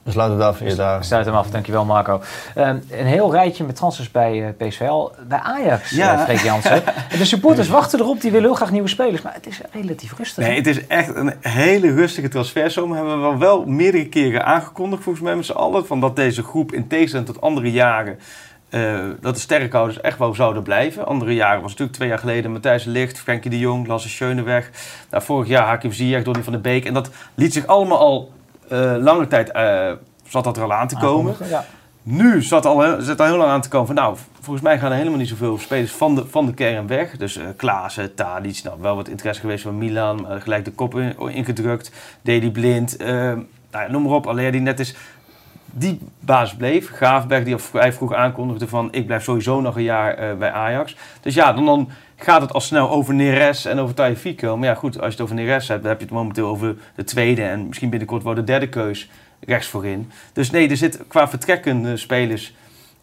We sluiten het af. Sluit hem af, dankjewel Marco. Ehm, een heel rijtje met transfers bij eh, PSV al. Bij Ajax, Ja. Freek Jansen. En de supporters wachten erop, die willen heel graag nieuwe spelers. Maar het is relatief rustig. Nee, het is echt een hele rustige transferzomer. Hebben we wel, wel meerdere keren aangekondigd, volgens mij met z'n allen. Van dat deze groep in tegenstelling tot andere jaren. Eh, dat de sterkhouders echt wel zouden blijven. Andere jaren was natuurlijk twee jaar geleden Matthijs de Ligt, Frenkie de Jong, Lasse Schöneberg. Nou, vorig jaar Hakim Ziyech, Donny van der Beek. En dat liet zich allemaal al eh, lange tijd, eh, zat dat er al aan te komen. Ja. Nu zat al, al heel lang aan te komen van nou, volgens mij gaan er helemaal niet zoveel spelers van de, van de kern weg. Dus eh Klaassen, Tadic, nou wel wat interesse geweest van Milan, gelijk de kop in- ingedrukt. Deli Blind, nou ja, noem maar op. Alleen die net is, die basis bleef. Graafberg die vrij vroeg aankondigde van ik blijf sowieso nog een jaar eh, bij Ajax. Dus ja, dan, dan gaat het al snel over Neres en over Tagliafico. Maar ja goed, als je het over Neres hebt, dan heb je het momenteel over de tweede en misschien binnenkort wel de derde keus rechts voorin. Dus nee, er zit qua vertrekkende spelers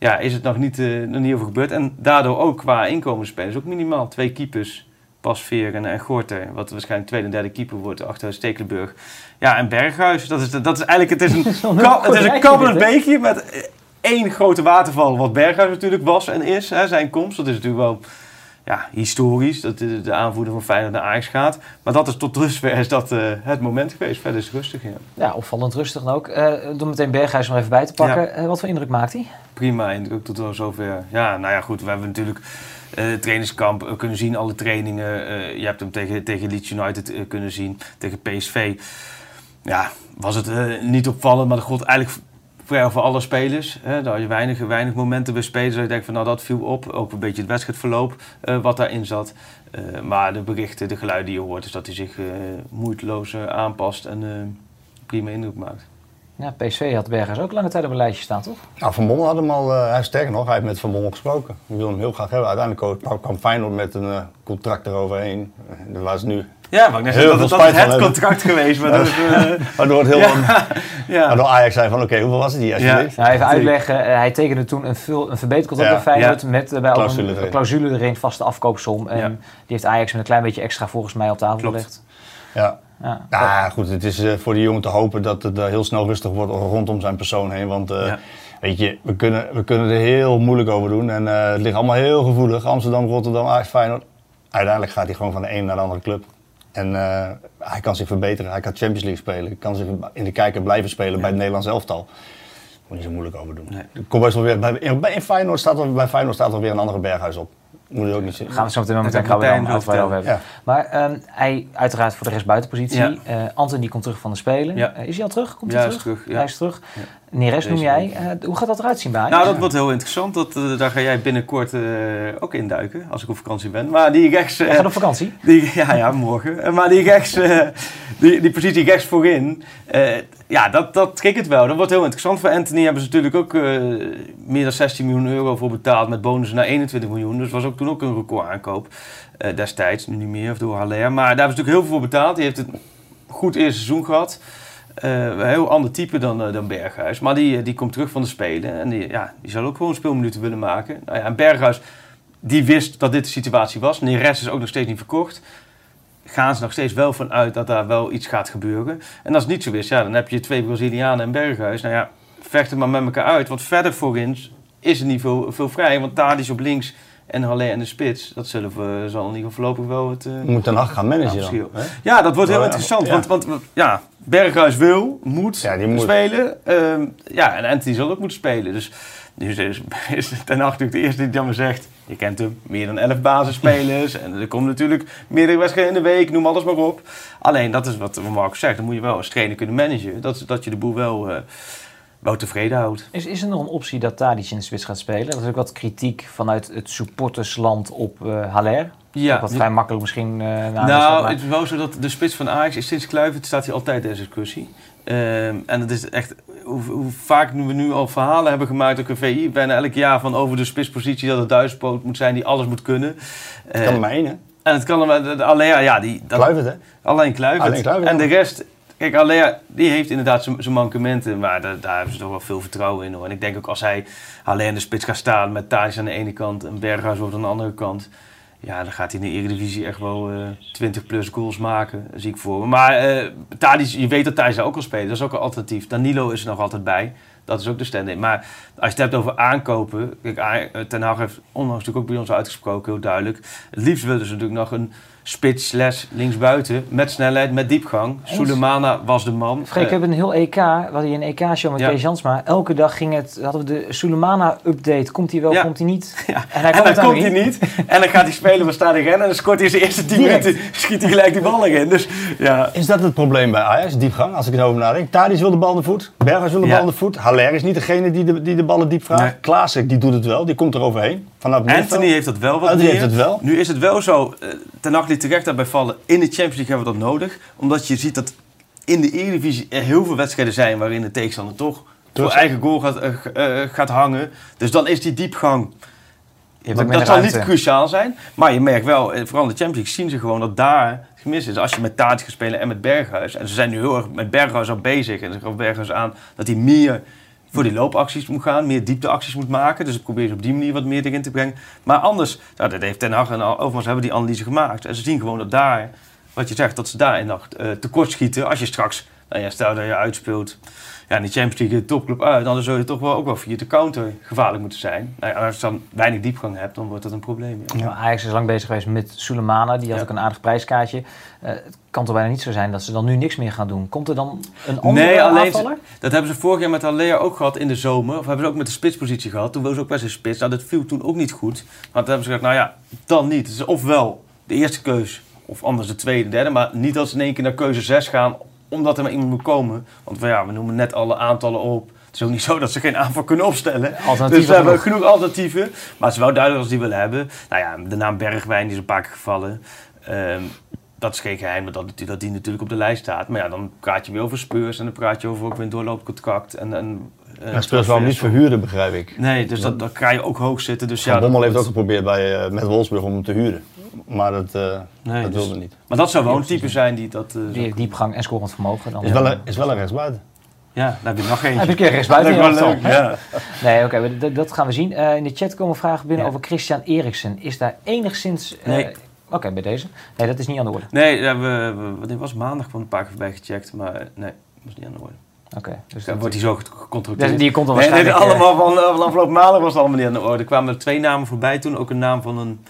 ja, is het nog niet, eh, nog niet over gebeurd. En daardoor ook qua inkomensspelers ook minimaal twee keepers. Pasveer en, en Gorter, wat waarschijnlijk tweede en derde keeper wordt achter Stekelenburg. Ja, en Berghuis, dat is, dat is eigenlijk, het is een, ka- het is een kabbelend beekje met eh, één grote waterval, wat Berghuis natuurlijk was en is, hè, zijn komst. Dat is natuurlijk wel ja, historisch, dat de, de aanvoerder van Feyenoord naar Ajax gaat. Maar dat is tot dusver is dat eh, het moment geweest. Verder is het rustig, ja. ja, opvallend rustig dan ook. Eh door meteen Berghuis nog even bij te pakken. Wat voor indruk maakt hij? prima indruk tot wel zover. Ja, nou ja, goed. We hebben natuurlijk eh trainingskamp kunnen zien, alle trainingen. Je hebt hem tegen, tegen Leeds United kunnen zien, tegen PSV. Ja, was het eh, niet opvallend, maar dat gold eigenlijk voor, voor alle spelers. Hè. Daar had je weinig, weinig momenten bij spelers dat je denkt van nou dat viel op. Ook een beetje het wedstrijdverloop eh, wat daarin zat. Eh, maar de berichten, de geluiden die je hoort, is dat hij zich moeiteloos aanpast en prima indruk maakt. Ja, PSV had Berghuis ook lange tijd op een lijstje staan, toch? Nou, Van Bommel had hem al, eh, hij is sterker nog, hij heeft met Van Bommel gesproken. Hij wil hem heel graag hebben. Uiteindelijk kwam- kwam Feyenoord met een eh, contract eroverheen. Uh, dat was nu, Ja, maar ik net veel dat, dat is spijt van het contract geweest. Eh, waardoor het heel ja, ja. waardoor Ajax zei van oké, hoeveel was het die alsjeblieft? Nou, even uitleggen. eh, hij tekende toen een, vul, een verbetercontract Ja. bij Feyenoord Ja. met eh, bij Clausule een, erin. clausule erin, vaste afkoopsom. En die heeft Ajax met een klein beetje extra volgens mij op tafel Klopt. gelegd. Ja. Ja. Nou ja, goed, het is eh, voor die jongen te hopen dat het eh, heel snel rustig wordt rondom zijn persoon heen. Want eh, Ja. weet je, we kunnen, we kunnen er heel moeilijk over doen. En het ligt allemaal heel gevoelig. Amsterdam, Rotterdam, Ajax, Feyenoord. Uiteindelijk gaat hij gewoon van de ene naar de andere club. En hij kan zich verbeteren. Hij kan Champions League spelen. Hij kan zich in de kijker blijven spelen bij het Nederlands elftal. Moet niet zo moeilijk over doen. Nee. Komt best wel weer, bij, in, bij- Feyenoord staat er, bij Feyenoord staat er weer een andere berghuis op. Moet je ook niet zien. Gaan we zo meteen meteen dan uitgebreid over Ja. hebben. Maar ehm, hij uiteraard voor de rest buitenpositie. Ja. Eh Anton die komt terug van de Spelen. Ja. Eh, is hij al terug? Komt Ja, hij is terug? Hij is terug. Neres noem jij. Eh, hoe gaat dat eruit zien bij? Nou, dat wordt heel interessant. Dat, eh, daar ga jij binnenkort eh, ook induiken, als ik op vakantie ben. Maar die rechts... Hij gaat op vakantie. die, ja, ja, morgen. Maar die rechts, die, die positie rechts voorin, ja, dat, dat triggert wel. Dat wordt heel interessant. Voor Anthony hebben ze natuurlijk ook meer dan 16 miljoen euro voor betaald met bonussen naar 21 miljoen. Dus was ook toen ook een record aankoop destijds. Nu niet meer, of door Haller. Maar daar hebben ze natuurlijk heel veel voor betaald. Die heeft het goed eerste seizoen gehad. Eh, een heel ander type dan, eh, dan Berghuis. Maar die, eh, die komt terug van de Spelen. En die, ja, die zal ook gewoon speelminuten willen maken. Nou ja, en Berghuis, die wist dat dit de situatie was. Neres is ook nog steeds niet verkocht. Gaan ze nog steeds wel vanuit dat daar wel iets gaat gebeuren. En als het niet zo is, ja, dan heb je twee Brazilianen en Berghuis. Nou ja, vecht het maar met elkaar uit. Want verder voorin is er niet veel, veel vrij. Want Tadic op links en Haller en de spits. Dat zullen we, zal in ieder geval voorlopig wel het... Je moet ten Hag gaan managen Ja, dan. ja, dat wordt heel ja. interessant. Ja. Want, want ja, Berghuis wil, moet, Ja, die moet. spelen. Ehm, ja, en Anthony zal ook moeten spelen. Dus nu is, Ten Hag natuurlijk de eerste die dan maar zegt... Je kent hem, meer dan 11 basisspelers. en er komen natuurlijk meerdere wedstrijden in de week, noem alles maar op. Alleen, dat is wat Marco zegt. Dan moet je wel als trainer kunnen managen. Dat, dat je de boel wel, eh, wel tevreden houdt. Is, is er nog een optie dat Tadic in de spits gaat spelen? Er is ook wat kritiek vanuit het supportersland op eh Haller. Ja, wat vrij makkelijk misschien eh na Nou, het is wel zo dat de spits van Ajax is sinds Kluivert staat hij altijd in discussie. Ehm, en het is echt, hoe, hoe vaak we nu al verhalen hebben gemaakt, ook een VI, bijna elk jaar van over de spitspositie dat het duizendpoot moet zijn die alles moet kunnen. Kan Eh, er maar één, hè? en het kan er maar, Alea, ja, die, dat, Kluivert, hè? alleen Kluivert. Alleen Kluivert, en de rest, kijk, Alea, die heeft inderdaad zijn mankementen, maar daar, daar hebben ze toch wel veel vertrouwen in hoor. En ik denk ook als hij alleen in de spits gaat staan met Thijs aan de ene kant en Berghuis op de andere kant, Ja, dan gaat hij in de Eredivisie echt wel eh 20 plus goals maken, zie ik voor me. Maar eh Tadic, je weet dat Thijs daar ook al spelen, dat is ook een alternatief. Danilo is er nog altijd bij, dat is ook de stand-in. Maar als je het hebt over aankopen, kijk, eh, Ten Hag heeft onlangs natuurlijk ook bij ons uitgesproken, heel duidelijk. Het liefst willen ze natuurlijk nog een spits slash linksbuiten, met snelheid, met diepgang. Sulemana was de man. Freek, we Eh, hebben een heel EK, we hadden een EK-show met Ja. Kees Jansma. Elke dag ging het, hadden we de Sulemana-update. Komt hij wel, Ja. komt hij niet? Ja. En hij En dan komt hij niet. En dan gaat hij spelen voor Stade. En dan scoort hij zijn eerste 10 Direct. minuten. Schiet hij gelijk die bal erin. Dus ja. Is dat het probleem bij Ajax, diepgang, als ik erover nadenk? Tadic wil de bal aan de voet, Berghuis wil de Ja. bal aan de voet. Haller is niet degene die de, die de ballen diep vraagt. Nee. Klaassen, die doet het wel, die komt er overheen. Anthony heeft dat wel wat Anthony heeft het wel. Nu is het wel zo. eh, Ten liet terecht daarbij vallen. In de Champions League hebben we dat nodig. Omdat je ziet dat in de Eredivisie er heel veel wedstrijden zijn... waarin de tegenstander toch voor Dus- eigen goal gaat, eh, eh, gaat hangen. Dus dan is die diepgang... Dat, dat zal niet cruciaal zijn. Maar je merkt wel, eh, vooral in de Champions League zien ze gewoon dat daar gemist is. Als je met Tadic gaat spelen en met Berghuis. En ze zijn nu heel erg met Berghuis al bezig. En ze gaan Berghuis aan dat hij meer voor die loopacties moet gaan. Meer diepteacties moet maken. Dus ik probeer ze op die manier wat meer erin te brengen. Maar anders, nou, dat heeft Ten Hag en overigens hebben die analyse gemaakt. En ze zien gewoon dat daar, wat je zegt, dat ze daar in nacht eh, tekort schieten. Als je straks, nou ja, stel dat je uitspeelt ja, in de Champions League topclub uit, dan zul je toch wel ook wel via de counter gevaarlijk moeten zijn. Nou ja, als je dan weinig diepgang hebt, dan wordt dat een probleem. Ja. Nou, Ajax is lang bezig geweest met Sulemana. Die had ook een aardig prijskaartje. Eh, het kan toch bijna niet zo zijn dat ze dan nu niks meer gaan doen. Komt er dan een andere Nee, alleen aanvaller? dat hebben ze vorig jaar met Alea ook gehad in de zomer. Of hebben ze ook met de spitspositie gehad. Toen was ze ook best een spits. Nou, dat viel toen ook niet goed. Maar toen hebben ze gezegd, nou ja, dan niet. Ofwel de eerste keus, of anders de tweede, derde. Maar niet dat ze in één keer naar keuze 6 gaan, omdat er maar iemand moet komen. Want ja, we noemen net alle aantallen op. Het is ook niet zo dat ze geen aanval kunnen opstellen. Dus we hebben genoeg. alternatieven. Maar het is wel duidelijk als die willen hebben. Nou ja, de naam Bergwijn die is een paar keer gevallen. Ehm, dat is geen geheim dat, die natuurlijk op de lijst staat. Maar ja, dan praat je weer over Speurs en dan praat je over ook weer een doorloopcontract. En, en, eh, Maar Spurs wou hem niet verhuren, begrijp ik. Nee, dus dat, dat ga je ook hoog zitten. Dus ja, Bommel heeft ook geprobeerd bij, eh, met Wolfsburg om hem te huren. Maar dat, eh, Nee, dat dus- wilde niet. Maar dat zou wel een type zijn die dat... eh, Die heeft diepgang en scorend vermogen. Dan Is wel een, is wel een rechtsbuiten. Ja, dan heb je nog eentje. Heb je een keer rechtsbuiten Dat is wel leuk, ja. Nee, oké, maar dat- dat gaan we zien. Eh, in de chat komen vragen binnen Ja. over Christian Eriksen. Is daar enigszins... eh, Nee. Oké, bij deze. Nee, dat is niet aan de orde. Nee, ja, we, dit was maandag kwam een paar keer voorbij gecheckt, maar nee, dat was niet aan de orde. Oké, dus Dan dat, wordt hij zo gecontroleerd. Dus die komt dan Nee, nee, waarschijnlijk... eh, allemaal van, van afgelopen maandag was het allemaal niet aan de orde. Er kwamen er twee namen voorbij toen. Ook een naam van een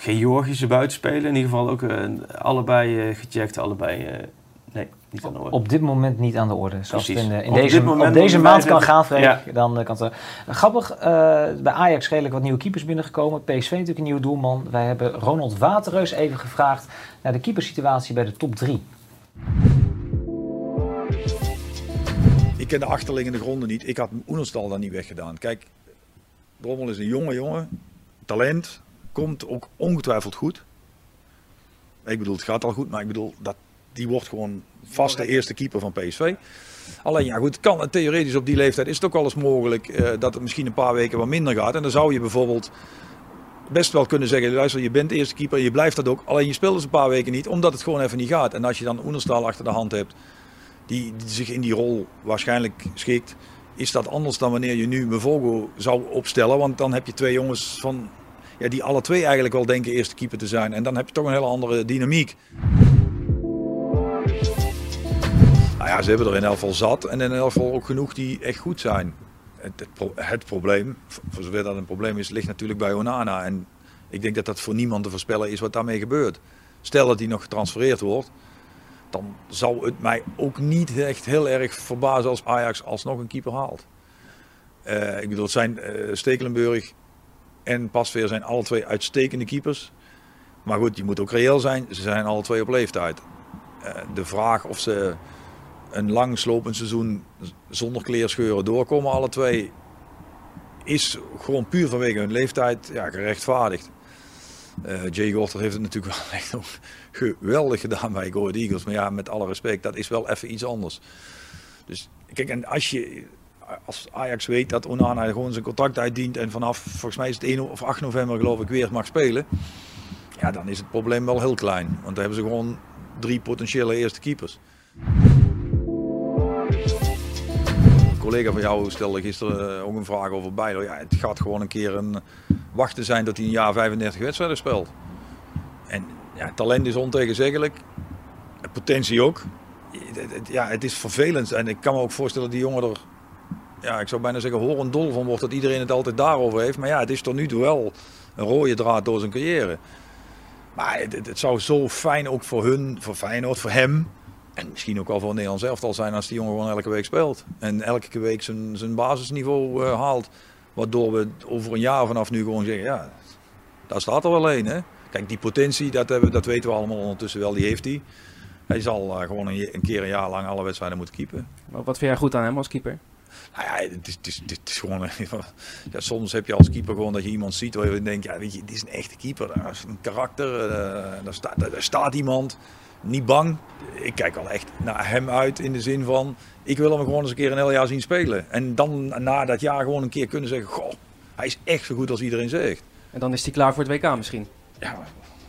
Georgische buitenspeler. In ieder geval ook eh, allebei eh, gecheckt. Allebei, eh, nee, niet aan de orde. Op dit moment niet aan de orde. Zoals Precies. het in, Op deze, dit moment op deze maand kan gaan, Freek. Ja. Dan kan het... grappig, eh, bij Ajax redelijk wat nieuwe keepers binnengekomen. PSV natuurlijk een nieuwe doelman. Wij hebben Ronald Waterreus even gevraagd naar de keepersituatie bij de top 3. Ik ken de achterliggende gronden niet. Ik had Oenerstal daar niet weggedaan. Kijk, Drommel is een jonge jongen. Talent. Komt ook ongetwijfeld goed. Ik bedoel, het gaat al goed. Maar ik bedoel, dat, die wordt gewoon vast de eerste keeper van PSV. Alleen ja, goed, kan, theoretisch op die leeftijd is het ook wel eens mogelijk eh, dat het misschien een paar weken wat minder gaat. En dan zou je bijvoorbeeld best wel kunnen zeggen, luister, je bent eerste keeper, je blijft dat ook. Alleen je speelt dus een paar weken niet, omdat het gewoon even niet gaat. En als je dan Oenerstal achter de hand hebt, die, die zich in die rol waarschijnlijk schikt, is dat anders dan wanneer je nu Mevogo zou opstellen. Want dan heb je twee jongens van, ja, die alle twee eigenlijk wel denken eerste keeper te zijn. En dan heb je toch een hele andere dynamiek. Nou ja, ze hebben er in elk geval zat en in elk geval ook genoeg die echt goed zijn. Het, het, pro- het probleem, voor zover dat een probleem is, ligt natuurlijk bij Onana. En ik denk dat dat voor niemand te voorspellen is wat daarmee gebeurt. Stel dat hij nog getransfereerd wordt, dan zou het mij ook niet echt heel erg verbazen als Ajax alsnog een keeper haalt. Eh, ik bedoel, het zijn eh, Stekelenburg en Pasveer zijn alle twee uitstekende keepers. Maar goed, je moet ook reëel zijn, ze zijn alle twee op leeftijd. Eh, de vraag of ze een lang slopend seizoen zonder kleerscheuren doorkomen, alle twee, is gewoon puur vanwege hun leeftijd ja, gerechtvaardigd. Eh, Jay Gorter heeft het natuurlijk wel echt geweldig gedaan bij Go Eagles. Maar ja, met alle respect, dat is wel even iets anders. Dus kijk, en als je als Ajax weet dat Onana gewoon zijn contract uitdient en vanaf, volgens mij is het 1 of 8 november geloof ik, weer mag spelen. Ja, dan is het probleem wel heel klein. Want dan hebben ze gewoon drie potentiële eerste keepers. collega van jou stelde gisteren eh, ook een vraag over Bijlo. Ja, het gaat gewoon een keer een wachten zijn tot hij een jaar 35 wedstrijden speelt. En ja, talent is ontegenzeggelijk. Potentie ook. Ja, het is vervelend. En ik kan me ook voorstellen dat die jongen er, ja, ik zou bijna zeggen, horendol van wordt dat iedereen het altijd daarover heeft. Maar ja, het is tot nu toe wel een rode draad door zijn carrière. Maar het, zou zo fijn ook voor hun, voor Feyenoord, voor hem. En misschien ook wel voor het Nederlands elftal zijn als die jongen gewoon elke week speelt. En elke week zijn, zijn basisniveau eh, haalt. Waardoor we over een jaar vanaf nu gewoon zeggen, ja, daar staat er wel een. Hè? Kijk, die potentie, dat, hebben, dat weten we allemaal ondertussen wel, die heeft hij. Hij zal eh, gewoon een, keer een jaar lang alle wedstrijden moeten keepen. Wat vind jij goed aan hem als keeper? Nou ja, het is, het is, het is gewoon. Ja, soms heb je als keeper gewoon dat je iemand ziet waar je denkt: ja, weet je, dit is een echte keeper. Dat is een karakter. eh, daar, staat, daar staat iemand. Niet bang. Ik kijk al echt naar hem uit in de zin van: ik wil hem gewoon eens een keer een heel jaar zien spelen. En dan na dat jaar gewoon een keer kunnen zeggen: goh, hij is echt zo goed als iedereen zegt. En dan is hij klaar voor het WK misschien. Ja,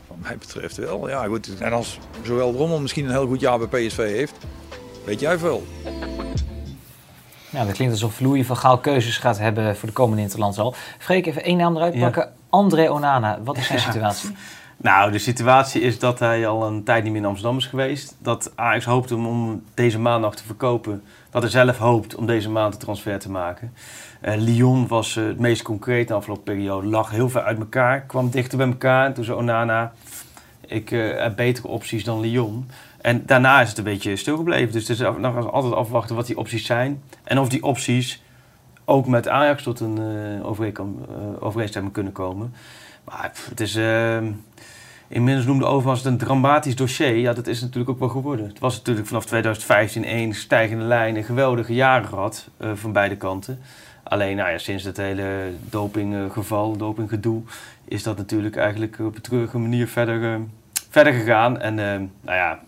wat mij betreft wel. Ja, goed. En als zowel Drommel misschien een heel goed jaar bij PSV heeft, weet jij veel. Ja, dat klinkt alsof Louis van Gaal keuzes gaat hebben voor de komende Interlands al. Freek, even één naam eruit Ja. pakken. André Onana, wat is de situatie? Nou, de situatie is dat hij al een tijd niet meer in Amsterdam is geweest. Dat Ajax hoopt om, om deze maandag te verkopen. Dat hij zelf hoopt om deze maand de transfer te maken. Eh, Lyon was eh, het meest concreet de afgelopen periode. Lag heel ver uit elkaar, kwam dichter bij elkaar. En toen zei Onana, ik eh, heb betere opties dan Lyon. En daarna is het een beetje stilgebleven. Dus het is nog altijd afwachten wat die opties zijn. En of die opties ook met Ajax tot een eh, eh, overeenstemming kunnen komen. Maar het is... ehm, Inmiddels noemde Overmars het een dramatisch dossier. Ja, dat is natuurlijk ook wel geworden. Het was natuurlijk vanaf 2015 één stijgende lijn, een geweldige jaren gehad eh, van beide kanten. Alleen nou ja, sinds het hele dopinggeval, dopinggedoe, is dat natuurlijk eigenlijk op een treurige manier verder, verder gegaan. En eh, nou ja,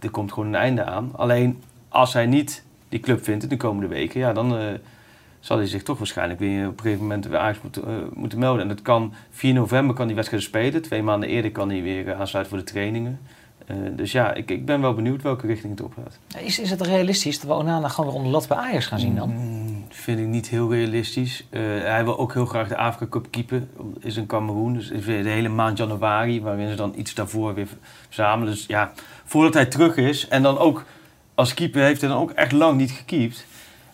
er komt gewoon een einde aan. Alleen als hij niet die club vindt in de komende weken, ja, dan eh, zal hij zich toch waarschijnlijk weer op een gegeven moment weer Ajax moeten, eh, moeten melden. En dat kan 4 november kan die wedstrijd spelen. Twee maanden eerder kan hij weer eh, aansluiten voor de trainingen. Eh, dus ja, ik, ik ben wel benieuwd welke richting het op gaat. Is, is het realistisch dat we Onana gewoon weer onder lat bij Ajax gaan zien dan? Mm, vind ik niet heel realistisch. Eh, hij wil ook heel graag de Afrika Cup keepen. Is in Cameroen. Dus de hele maand januari, waarin ze dan iets daarvoor weer verzamelen. Dus ja, voordat hij terug is en dan ook als keeper heeft hij dan ook echt lang niet gekiept.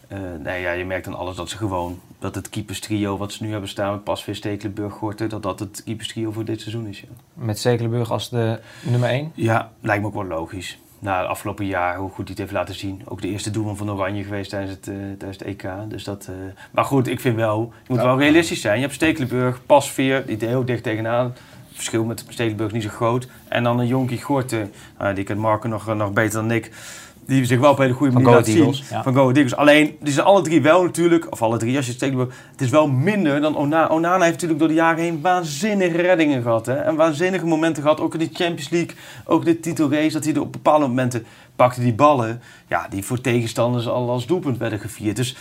Eh, nee, ja, je merkt dan alles dat ze gewoon, dat het keeperstrio wat ze nu hebben staan met Pasveer, Stekelenburg, Gorter, dat dat het keeperstrio voor dit seizoen is. Ja. Met Stekelenburg als de nummer 1? Ja, lijkt me ook wel logisch. Na het afgelopen jaar, hoe goed hij het heeft laten zien. Ook de eerste doelman van Oranje geweest tijdens het, eh, tijdens het EK. Dus dat, eh, maar goed, ik vind wel, je moet wel realistisch zijn. Je hebt Stekelenburg, Pasveer, die er heel dicht tegenaan. Het verschil met Stekelenburg is niet zo groot. En dan een jonkie Gorte, nou, die kent Marco nog, nog beter dan ik. Die zich wel op een hele goede Van manier zien. Ja. Van Go Ahead Eagles. Alleen, die zijn alle drie wel natuurlijk, of alle drie als je Stekelenburg... Het is wel minder dan Onana. Onana heeft natuurlijk door de jaren heen waanzinnige reddingen gehad. Hè? En waanzinnige momenten gehad. Ook in de Champions League, ook de titelrace. Dat hij er op bepaalde momenten pakte die ballen. Ja, die voor tegenstanders al als doelpunt werden gevierd. Dus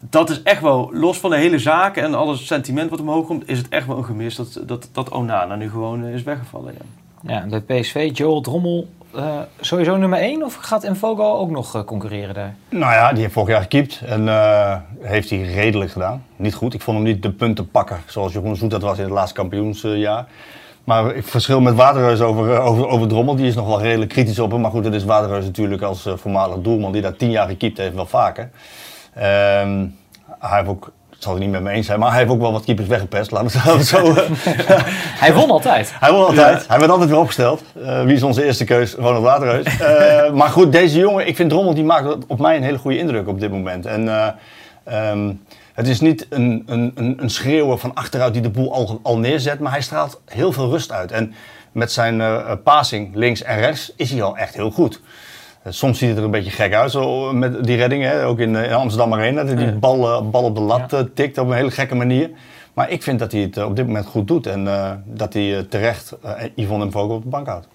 dat is echt wel, los van de hele zaak en alles sentiment wat omhoog komt... is het echt wel een gemis dat, dat, dat Onana nu gewoon eh, is weggevallen. Ja. Ja, de PSV, Joel Drommel, eh, sowieso nummer 1? Of gaat Mvogo ook nog eh, concurreren daar? Nou ja, die heeft vorig jaar gekiept en eh, heeft hij redelijk gedaan. Niet goed. Ik vond hem niet de punten pakken zoals Jeroen Zoet dat was in het laatste kampioensjaar. Maar ik verschil met Waterreus over, over, over Drommel. Die is nog wel redelijk kritisch op hem. Maar goed, dat is Waterreus natuurlijk als voormalig doelman die daar tien jaar gekiept heeft wel vaker. Ehm, hij heeft ook, het zal het niet met me eens zijn, maar hij heeft ook wel wat keepers weggepest. Laten we het zo... Hij won altijd. hij won altijd. Hij werd altijd weer opgesteld. Eh, wie is onze eerste keus? Ronald Waterreus. Eh, maar goed, deze jongen, ik vind Drommel, die maakt op mij een hele goede indruk op dit moment. En eh, ehm, het is niet een, een, een, een schreeuwer van achteruit die de boel al, al neerzet, maar hij straalt heel veel rust uit. En met zijn eh passing links en rechts is hij al echt heel goed. Eh, Soms ziet het er een beetje gek uit, zo met die reddingen. hè, Ook in, eh, in Amsterdam Arena, dat hij die bal, bal op de lat eh, tikt op een hele gekke manier. Maar ik vind dat hij het op dit moment goed doet. En eh, dat hij eh, terecht eh, Yvonne en Vogel op de bank houdt.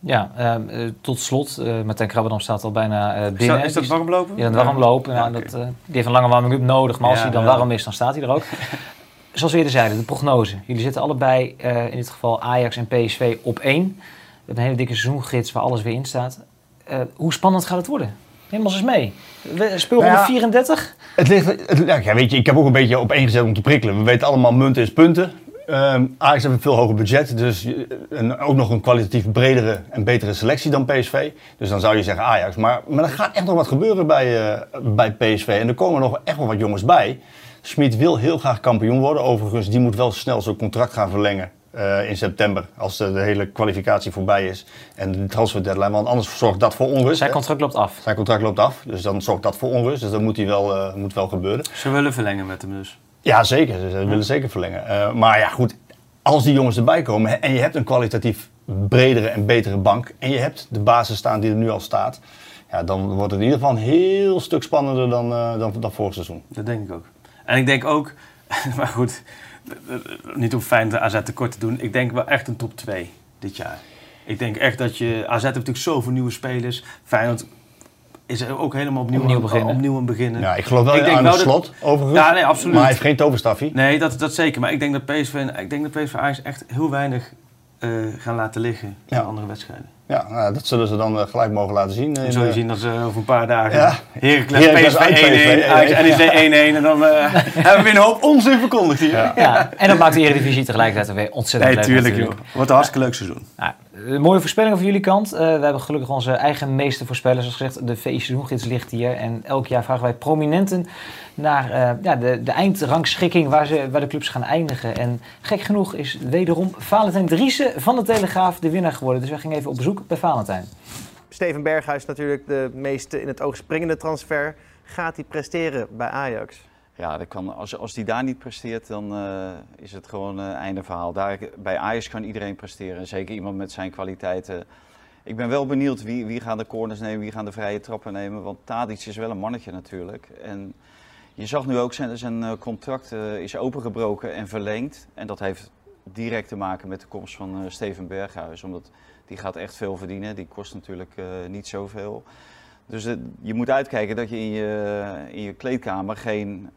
Ja, ehm, eh, tot slot, eh Martijn Krabberdam staat al bijna eh, Is binnen. dat, is dat warm lopen? Ja, warm lopen. Ja, dat, eh, die heeft een lange warming-up nodig, maar als Ja, hij dan warm is, dan staat hij er ook. Zoals we eerder zeiden, de prognose. Jullie zitten allebei, eh, in dit geval Ajax en PSV, op één. We hebben een hele dikke seizoengids waar alles weer in staat. Eh, hoe spannend gaat het worden? Neem ons eens mee. We- Speel Nou ja, 134. Het ligt, het, ja, weet je, ik heb ook een beetje op één gezet om te prikkelen. We weten allemaal, munten is punten. Ehm Ajax heeft een veel hoger budget, dus je- en ook nog een kwalitatief bredere en betere selectie dan PSV. Dus dan zou je zeggen Ajax. Maar, maar er gaat echt nog wat gebeuren bij, eh, bij PSV. En er komen nog echt wel wat jongens bij. Smit wil heel graag kampioen worden. Overigens, die moet wel snel zijn contract gaan verlengen eh, in september. Als de, de hele kwalificatie voorbij is. En de transfer deadline, want anders zorgt dat voor onrust. Zijn contract loopt af. Zijn contract loopt af, dus dan zorgt dat voor onrust. Dus dat moet, hij wel, eh, moet wel gebeuren. Ze willen verlengen met hem dus. Ja, zeker. Ze willen zeker verlengen. Eh, maar ja, goed. Als die jongens erbij komen en je hebt een kwalitatief bredere en betere bank. En je hebt de basis staan die er nu al staat. Ja, dan wordt het in ieder geval een heel stuk spannender dan, dan, dan vorig seizoen. Dat denk ik ook. En ik denk ook, maar goed, niet om fijn de AZ tekort te doen. Ik denk wel echt een top 2 dit jaar. Ik denk echt dat je, AZ heeft natuurlijk zoveel nieuwe spelers. Feyenoord is er ook helemaal opnieuw, Opnieuw beginnen. opnieuw aan beginnen. Ja, ik geloof wel Ik denk aan wel de dat- slot, overigens. Ja, nee, absoluut. Maar hij heeft geen toverstafje. Nee, dat, dat zeker. Maar ik denk dat PSV, ik denk dat PSV Ajax echt heel weinig eh, gaan laten liggen in andere wedstrijden. Ja, nou, dat zullen ze dan eh, gelijk mogen laten zien. Dan in, zul je eh, zien dat ze over een paar dagen Ja. Heracles, PSV uit 1-1, PSV, Ajax ja. NEC 1-1 en dan eh, hebben we weer een hoop onzin verkondigd hier. Ja. Ja, en dat maakt de Eredivisie tegelijkertijd weer ontzettend Nee, leuk tuurlijk natuurlijk. joh. Wordt een hartstikke leuk seizoen. Nou, een mooie voorspellingen van jullie kant. Eh, we hebben gelukkig onze eigen meeste voorspellers. Zoals gezegd, de VI seizoengids ligt hier. En elk jaar vragen wij prominenten naar eh, ja, de, de eindrangschikking waar, ze, waar de clubs gaan eindigen. En gek genoeg is wederom Valentijn Driessen van de Telegraaf de winnaar geworden. Dus wij gingen even op bezoek bij Valentijn. Steven Berghuis natuurlijk de meest in het oog springende transfer. Gaat hij presteren bij Ajax? Ja, dat kan, als, als die daar niet presteert, dan eh, is het gewoon een einde verhaal. Daar, bij Ajax kan iedereen presteren, zeker iemand met zijn kwaliteiten. Ik ben wel benieuwd wie, wie gaan de corners nemen, wie gaan de vrije trappen nemen. Want Tadic is wel een mannetje natuurlijk. En je zag nu ook zijn, eh, contract eh, is opengebroken en verlengd. En dat heeft direct te maken met de komst van eh, Steven Berghuis. Omdat die gaat echt veel verdienen. Die kost natuurlijk eh, niet zoveel. Dus je moet uitkijken dat je in je, in je kleedkamer geen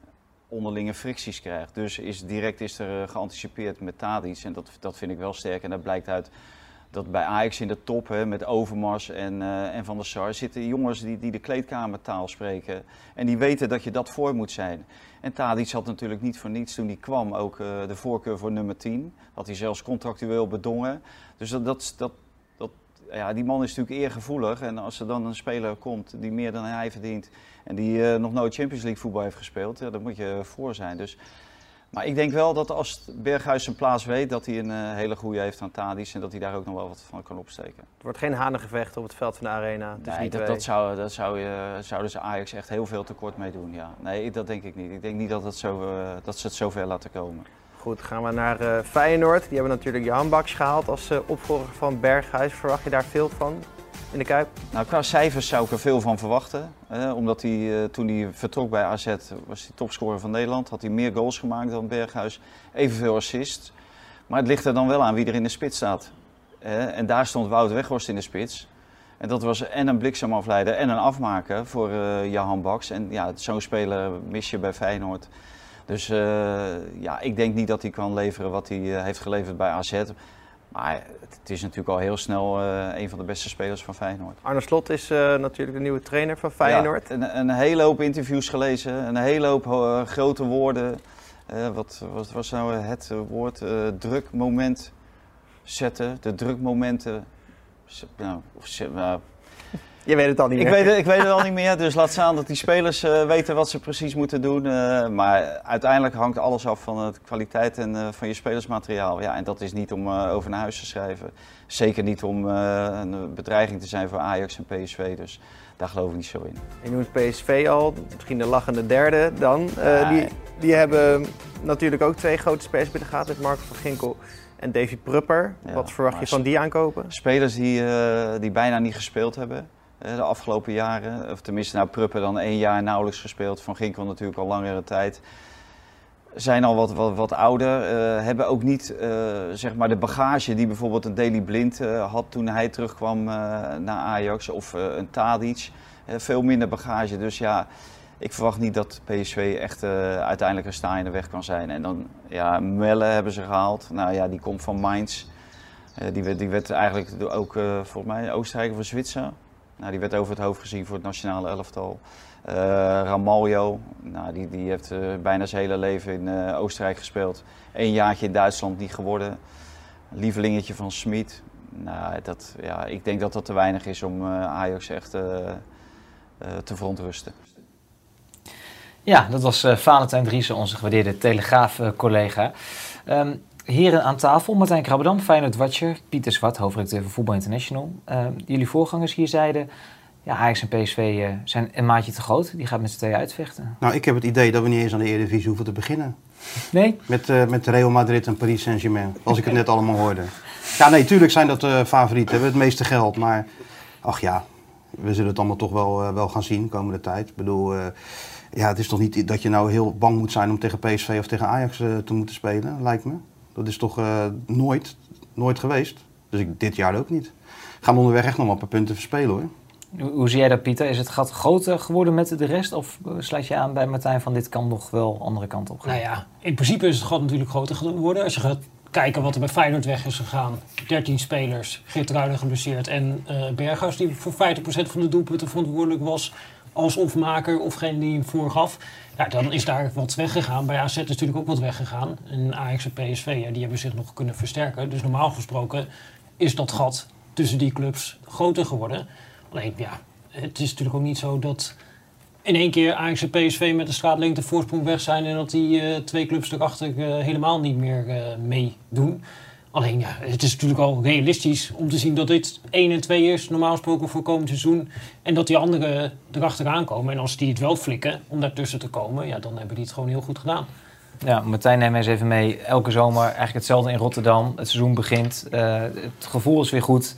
onderlinge fricties krijgt. Dus is, direct is er geanticipeerd met Tadic. En dat, dat vind ik wel sterk. En dat blijkt uit dat bij Ajax in de top, met Overmars en, eh, en Van der Sar, zitten jongens die, die de kleedkamertaal spreken. En die weten dat je dat voor moet zijn. En Tadic had natuurlijk niet voor niets toen hij kwam ook eh, de voorkeur voor nummer 10. Had hij zelfs contractueel bedongen. Dus dat, dat, dat, dat, ja, die man is natuurlijk eergevoelig. En als er dan een speler komt die meer dan hij verdient en die eh, nog nooit Champions League voetbal heeft gespeeld, ja, dan moet je voor zijn. Dus, maar ik denk wel dat als Berghuis zijn plaats weet, dat hij een eh, hele goede heeft aan Tadic en dat hij daar ook nog wel wat van kan opsteken. Het wordt geen hanengevecht op het veld van de arena. Nee, die dat, dat, zou, dat zou je, zouden ze Ajax echt heel veel tekort mee doen. Ja. Nee, dat denk ik niet. Ik denk niet dat, het zo, eh, dat ze het zo ver laten komen. Goed, gaan we naar eh, Feyenoord. Die hebben natuurlijk Jan Baks gehaald als eh, opvolger van Berghuis. Verwacht je daar veel van in de Kuip? Nou, qua cijfers zou ik er veel van verwachten. omdat hij, eh, toen hij vertrok bij AZ, was hij topscorer van Nederland. Had hij meer goals gemaakt dan Berghuis. Evenveel assists. Maar het ligt er dan wel aan wie er in de spits staat. en daar stond Wout Weghorst in de spits. En dat was en een bliksemafleider en een afmaker voor eh Jahan Baks. En ja, zo'n speler mis je bij Feyenoord. Dus eh, ja, ik denk niet dat hij kan leveren wat hij eh, heeft geleverd bij AZ. Maar het, is natuurlijk al heel snel eh, een van de beste spelers van Feyenoord. Arne Slot is eh, natuurlijk de nieuwe trainer van Feyenoord. Ja, een, een hele hoop interviews gelezen, een hele hoop eh, grote woorden. Wat, wat was nou het woord? Drukmoment zetten, de drukmomenten. Nou, nou, Je weet het al niet ik meer. weet, het- ik weet het al niet meer, dus laat staan dat die spelers eh, weten wat ze precies moeten doen. eh, maar uiteindelijk hangt alles af van de kwaliteit en, eh, van je spelersmateriaal. Ja, en dat is niet om eh, over naar huis te schrijven. Zeker niet om eh, een bedreiging te zijn voor Ajax en PSV. Dus daar geloof ik niet zo in. Je noemt PSV al, misschien de lachende derde dan. Eh, Ja. die, die hebben natuurlijk ook twee grote spelers binnen gehad met Marco van Ginkel en Davy Prupper. Ja, Wat verwacht je van die aankopen? Spelers die, eh, die bijna niet gespeeld hebben de afgelopen jaren. Of tenminste, nou Pruppen dan één jaar nauwelijks gespeeld. Van Ginkel natuurlijk al langere tijd. Zijn al wat, wat, wat ouder. eh, hebben ook niet eh, zeg maar de bagage die bijvoorbeeld een Daley Blind eh, had toen hij terugkwam eh, naar Ajax. Of eh, een Tadic. Eh, veel minder bagage. Dus ja, ik verwacht niet dat PSV echt eh, uiteindelijk een sta in de weg kan zijn. En dan, ja, Melle hebben ze gehaald. Nou ja, die komt van Mainz. Eh, die, werd, die werd eigenlijk ook, eh, volgens mij, Oostenrijk of Zwitser. Nou, die werd over het hoofd gezien voor het nationale elftal. Uh, Ramaljo, nou, die, die heeft uh, bijna zijn hele leven in uh, Oostenrijk gespeeld. Eén jaartje in Duitsland niet geworden. Lievelingetje van Smit. Nou, dat, ja, ik denk dat dat te weinig is om Ajax echt te verontrusten. Ja, dat was Valentijn Driessen, onze gewaardeerde Telegraaf-collega. Um, heren aan tafel, Martijn Krabbedam, Feyenoord Watcher, Pieter Zwart, hoofdredacteur van Voetbal International. Um, jullie voorgangers hier zeiden, ja, Ajax en PSV uh, zijn een maatje te groot. Die gaat met z'n tweeën uitvechten. Nou, ik heb het idee dat we niet eens aan de Eredivisie hoeven te beginnen. Nee? Met, uh, met Real Madrid en Paris Saint-Germain, als ik het net allemaal hoorde. Ja, nee, tuurlijk zijn dat uh, favorieten, hebben het meeste geld. Maar, ach ja, we zullen het allemaal toch wel, wel gaan zien de komende tijd. Ik bedoel, ja, het is toch niet dat je nou heel bang moet zijn om tegen PSV of tegen Ajax te moeten spelen, lijkt me. Dat is toch nooit, nooit geweest. Dus ik, dit jaar ook niet. Gaan onderweg echt nog wel een paar punten verspelen hoor. Hoe zie jij dat, Pieter? Is het gat groter geworden met de rest? Of sluit je aan bij Martijn van dit kan nog wel andere kant op gaan? Nou ja, in principe is het gat natuurlijk groter geworden. Als je gaat kijken wat er bij Feyenoord weg is gegaan. 13 spelers, Geert Ruiden geblesseerd en uh, Berghuis die voor 50% van de doelpunten verantwoordelijk was als ofmaker ofgene die hem voorgaf. Ja, dan is daar wat weggegaan. Bij AZ is natuurlijk ook wat weggegaan. En Ajax en PSV, ja, die hebben zich nog kunnen versterken. Dus normaal gesproken is dat gat tussen die clubs groter geworden. Alleen ja, het is natuurlijk ook niet zo dat in één keer Ajax en PSV met de straatlengte voorsprong weg zijn en dat die uh, twee clubs erachter uh, helemaal niet meer uh, meedoen. Alleen ja, het is natuurlijk al realistisch om te zien dat dit 1 en 2 is, normaal gesproken voor komend seizoen. En dat die anderen erachteraan komen. En als die het wel flikken om daartussen te komen, ja, dan hebben die het gewoon heel goed gedaan. Ja, Martijn, neem eens even mee. Elke zomer eigenlijk hetzelfde in Rotterdam. Het seizoen begint. het gevoel is weer goed.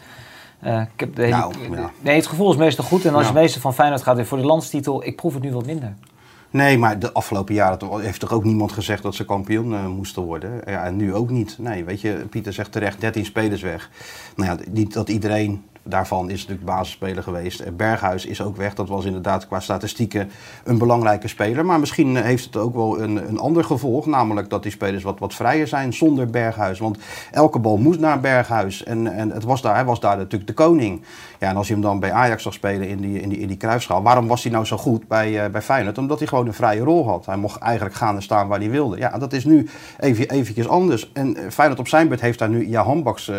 Uh, ik heb de hele... nou, ja. Nee, het gevoel is meestal goed. En als nou. je meestal van Feyenoord gaat weer voor de landstitel, ik proef het nu wat minder. Nee, maar de afgelopen jaren heeft toch ook niemand gezegd dat ze kampioen uh, moesten worden. Ja, en nu ook niet. Nee, weet je, Pieter zegt terecht, 13 spelers weg. Nou ja, niet dat iedereen daarvan is natuurlijk basisspeler geweest. Berghuis is ook weg. Dat was inderdaad qua statistieken een belangrijke speler. Maar misschien heeft het ook wel een, een ander gevolg. Namelijk dat die spelers wat, wat vrijer zijn zonder Berghuis. Want elke bal moest naar Berghuis. En, en het was daar, hij was daar natuurlijk de koning. Ja, en als je hem dan bij Ajax zag spelen in die, in die, in die. Waarom was hij nou zo goed bij, uh, bij Feyenoord? Omdat hij gewoon een vrije rol had. Hij mocht eigenlijk gaan en staan waar hij wilde. Ja, dat is nu even, eventjes anders. En Feyenoord op zijn beurt heeft daar nu Jahan Baks uh,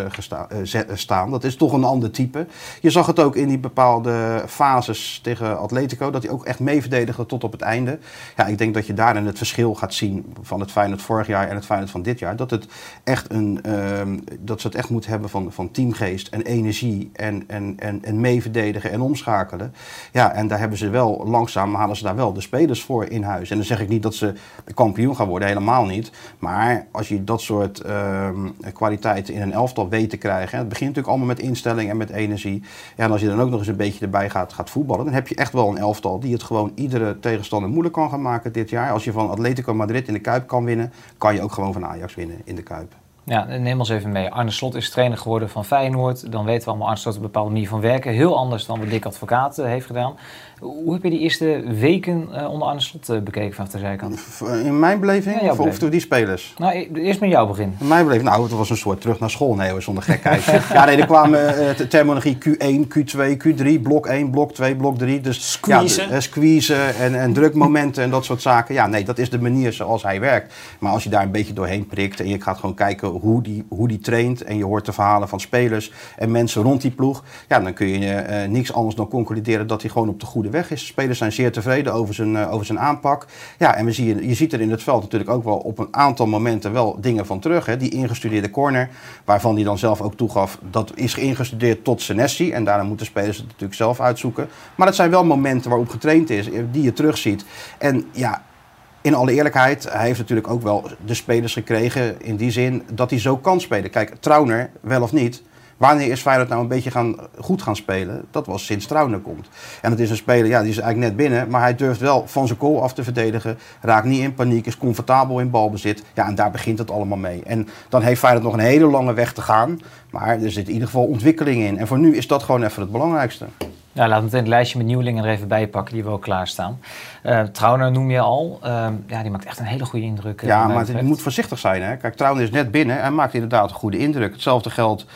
staan. Dat is toch een ander type. Je zag het ook in die bepaalde fases tegen Atletico, dat hij ook echt meeverdedigde tot op het einde. Ja, ik denk dat je daarin het verschil gaat zien van het Feyenoord vorig jaar en het Feyenoord van dit jaar. Dat, het echt een, uh, dat ze het echt moeten hebben van, van teamgeest en energie en, en, en, en meeverdedigen en omschakelen. Ja, en daar hebben ze wel, langzaam halen ze daar wel de spelers voor in huis. En dan zeg ik niet dat ze kampioen gaan worden, helemaal niet. Maar als je dat soort uh, kwaliteiten in een elftal weet te krijgen. Het begint natuurlijk allemaal met instelling en met energie. Ja, en als je dan ook nog eens een beetje erbij gaat, gaat voetballen, dan heb je echt wel een elftal die het gewoon iedere tegenstander moeilijk kan gaan maken dit jaar. Als je van Atletico Madrid in de Kuip kan winnen, kan je ook gewoon van Ajax winnen in de Kuip. Ja, neem ons even mee. Arne Slot is trainer geworden van Feyenoord. Dan weten we allemaal, Arne Slot een bepaalde manier van werken. Heel anders dan wat Dick Advocaat uh, heeft gedaan. Hoe heb je die eerste weken uh, onder Arne Slot uh, bekeken vanaf de zijkant? In mijn beleving? Ja, of, of die spelers? Nou, eerst met jou begin. In mijn beleving? Nou, het was een soort terug naar school. Nee, zonder gekheid. ja, nee, er kwamen de terminologie Q1, Q2, Q3, blok 1, blok 2, blok 3. Dus, squeezen. Ja, squeezen en, en drukmomenten en dat soort zaken. Ja, nee, dat is de manier zoals hij werkt. Maar als je daar een beetje doorheen prikt en je gaat gewoon kijken hoe die, hoe die traint... en je hoort de verhalen van spelers en mensen rond die ploeg... ja, dan kun je uh, niks anders dan concluderen dat hij gewoon op de goede weg is. Spelers zijn zeer tevreden over zijn, uh, over zijn aanpak. Ja, en we zien, je ziet er in het veld natuurlijk ook wel op een aantal momenten wel dingen van terug. Hè. Die ingestudeerde corner, waarvan hij dan zelf ook toegaf, dat is ingestudeerd tot Senesi. En daarna moeten spelers het natuurlijk zelf uitzoeken. Maar het zijn wel momenten waarop getraind is, eh, die je terugziet. En ja, in alle eerlijkheid, hij heeft natuurlijk ook wel de spelers gekregen in die zin dat hij zo kan spelen. Kijk, Trauner, wel of niet, Wanneer is Feyenoord nou een beetje gaan, goed gaan spelen? Dat was sinds Trauner komt. En het is een speler, ja, die is eigenlijk net binnen. Maar hij durft wel van zijn goal af te verdedigen. Raakt niet in paniek, is comfortabel in balbezit. Ja, en daar begint het allemaal mee. En dan heeft Feyenoord nog een hele lange weg te gaan. Maar er zit in ieder geval ontwikkeling in. En voor nu is dat gewoon even het belangrijkste. Ja, laten we meteen het lijstje met nieuwelingen er even bij pakken die we ook klaarstaan. Uh, Trauner noem je al. Uh, ja, die maakt echt een hele goede indruk. Ja, maar je moet voorzichtig zijn. Hè? Kijk, Trauner is net binnen en maakt inderdaad een goede indruk. Hetzelfde geldt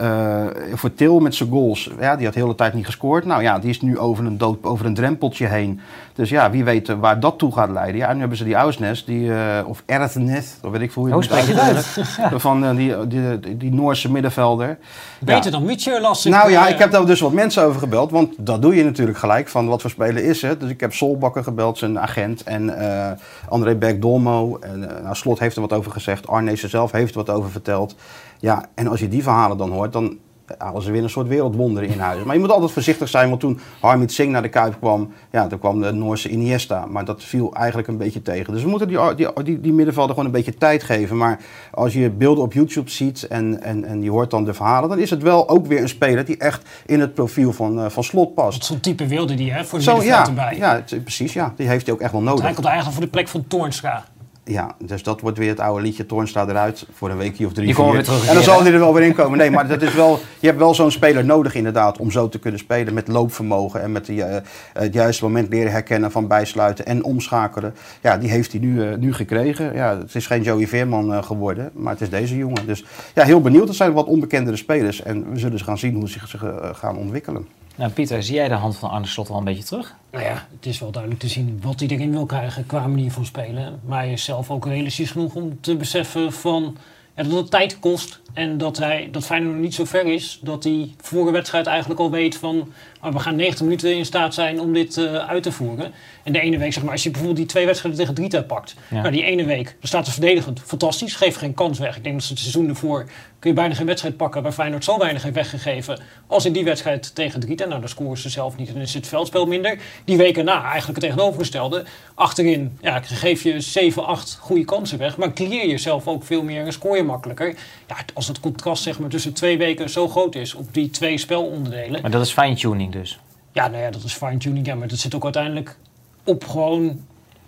uh, voor Til met zijn goals. Ja, die had de hele tijd niet gescoord. Nou ja, die is nu over een, dood, over een drempeltje heen. Dus ja, wie weet waar dat toe gaat leiden. Ja, nu hebben ze die Ausnes, die, of Ertnes, of weet ik veel hoe je het spreek je Van die, die, die, die, Noorse middenvelder. Beter ja. dan Mitchell lastig. Nou ja, ik heb daar dus wat mensen over gebeld. Want dat doe je natuurlijk gelijk. Van wat voor speler is het? Dus ik heb Solbakker gebeld, zijn agent. En uh, André Beck-Dolmo. En uh, nou, Slot heeft er wat over gezegd. Arnezen zelf heeft er wat over verteld. Ja, en als je die verhalen dan hoort, dan halen ze weer een soort wereldwonderen in huis. Maar je moet altijd voorzichtig zijn, want toen Harmit Singh naar de Kuip kwam, ja, toen kwam de Noorse Iniesta. Maar dat viel eigenlijk een beetje tegen. Dus we moeten die, die, die, die middenvelden gewoon een beetje tijd geven. Maar als je beelden op YouTube ziet en, en, en je hoort dan de verhalen, dan is het wel ook weer een speler die echt in het profiel van, uh, van Slot past. Zo'n type wilde die, hè, voor de Zo, ja, erbij. Ja, het, precies, ja. Die heeft hij ook echt wel nodig. hij komt eigenlijk voor de plek van Toornstra. Ja, dus dat wordt weer het oude liedje Toornstra eruit voor een weekje of drie, Die vier. weer terug en dan zal hij er wel weer in komen. Nee, maar dat is wel, je hebt wel zo'n speler nodig inderdaad om zo te kunnen spelen met loopvermogen en met die, uh, het juiste moment leren herkennen van bijsluiten en omschakelen. Ja, die heeft hij nu, uh, nu gekregen. Ja, het is geen Joey Veerman uh, geworden, maar het is deze jongen. Dus ja, heel benieuwd. Het zijn wat onbekendere spelers en we zullen eens gaan zien hoe ze zich gaan ontwikkelen. Nou, Pieter, zie jij de hand van Arne Slot wel een beetje terug? Nou ja, het is wel duidelijk te zien wat hij erin wil krijgen qua manier van spelen. Maar hij is zelf ook realistisch genoeg om te beseffen van, dat het tijd kost. En dat, hij, dat Feyenoord nog niet zo ver is dat hij voor wedstrijd eigenlijk al weet van... Oh, we gaan 90 minuten in staat zijn om dit uh, uit te voeren. En de ene week, zeg maar, als je bijvoorbeeld die twee wedstrijden tegen Drita pakt. Ja. Nou, die ene week, dan staat het verdedigend fantastisch, geeft geen kans weg. Ik denk dat ze het seizoen ervoor kun je bijna geen wedstrijd pakken waar Feyenoord zo weinig heeft weggegeven als in die wedstrijd tegen Drita. Nou, dan scoren ze zelf niet en dan is het veldspel minder. Die weken na, eigenlijk het tegenovergestelde. Achterin, ja, geef je 7, 8 goede kansen weg, maar clear je zelf ook veel meer en scoor je makkelijker. Ja, als het contrast zeg maar, tussen twee weken zo groot is op die twee spelonderdelen. Maar dat is fine-tuning dus? Ja, nou ja, dat is fine-tuning. Ja, maar dat zit ook uiteindelijk op gewoon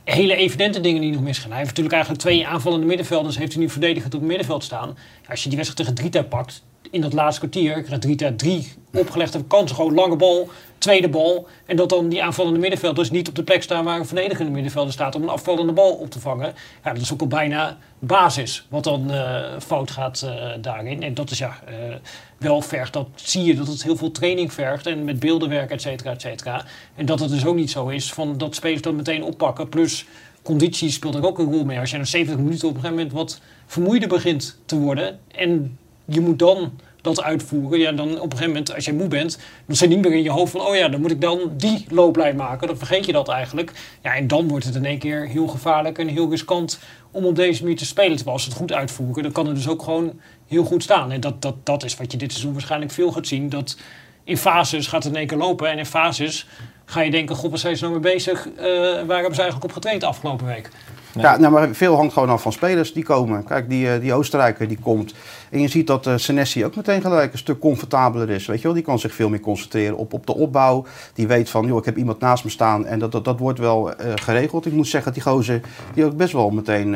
hele evidente dingen die nog misgaan. Hij heeft natuurlijk eigenlijk twee aanvallende middenvelders, heeft hij nu verdedigend op het middenveld staan. Ja, als je die wedstrijd tegen Drita pakt, in dat laatste kwartier krijgt Drita drie opgelegde kansen. Gewoon lange bal, tweede bal. En dat dan die aanvallende middenvelders niet op de plek staan waar een verdedigende middenvelder staat om een afvallende bal op te vangen. Ja, dat is ook al bijna basis wat dan uh, fout gaat uh, daarin. En dat is ja, uh, wel vergt, dat zie je dat het heel veel training vergt en met beeldenwerk, et cetera, et cetera. En dat het dus ook niet zo is van dat spelers dat meteen oppakken. Plus conditie speelt er ook een rol mee. Als je na 70 minuten op een gegeven moment wat vermoeider begint te worden en je moet dan dat uitvoeren, ja, dan op een gegeven moment, als je moe bent, dan zit niet meer in je hoofd van, oh ja, dan moet ik dan die looplijn maken. Dan vergeet je dat eigenlijk. Ja, en dan wordt het in één keer heel gevaarlijk en heel riskant om op deze manier te spelen. Terwijl als ze het goed uitvoeren, dan kan het dus ook gewoon heel goed staan. En dat, dat, dat is wat je dit seizoen waarschijnlijk veel gaat zien. Dat in fases gaat het in één keer lopen en in fases ga je denken, god, waar zijn ze nou mee bezig? Uh, waar hebben ze eigenlijk op getraind afgelopen week? Ja, nou, maar veel hangt gewoon af van spelers die komen. Kijk, die, die Oostenrijker die komt. En je ziet dat uh, Senesi ook meteen gelijk een stuk comfortabeler is. Weet je wel? Die kan zich veel meer concentreren op, op de opbouw. Die weet van, joh, ik heb iemand naast me staan en dat, dat, dat wordt wel uh, geregeld. Ik moet zeggen, die gozer die ook best wel meteen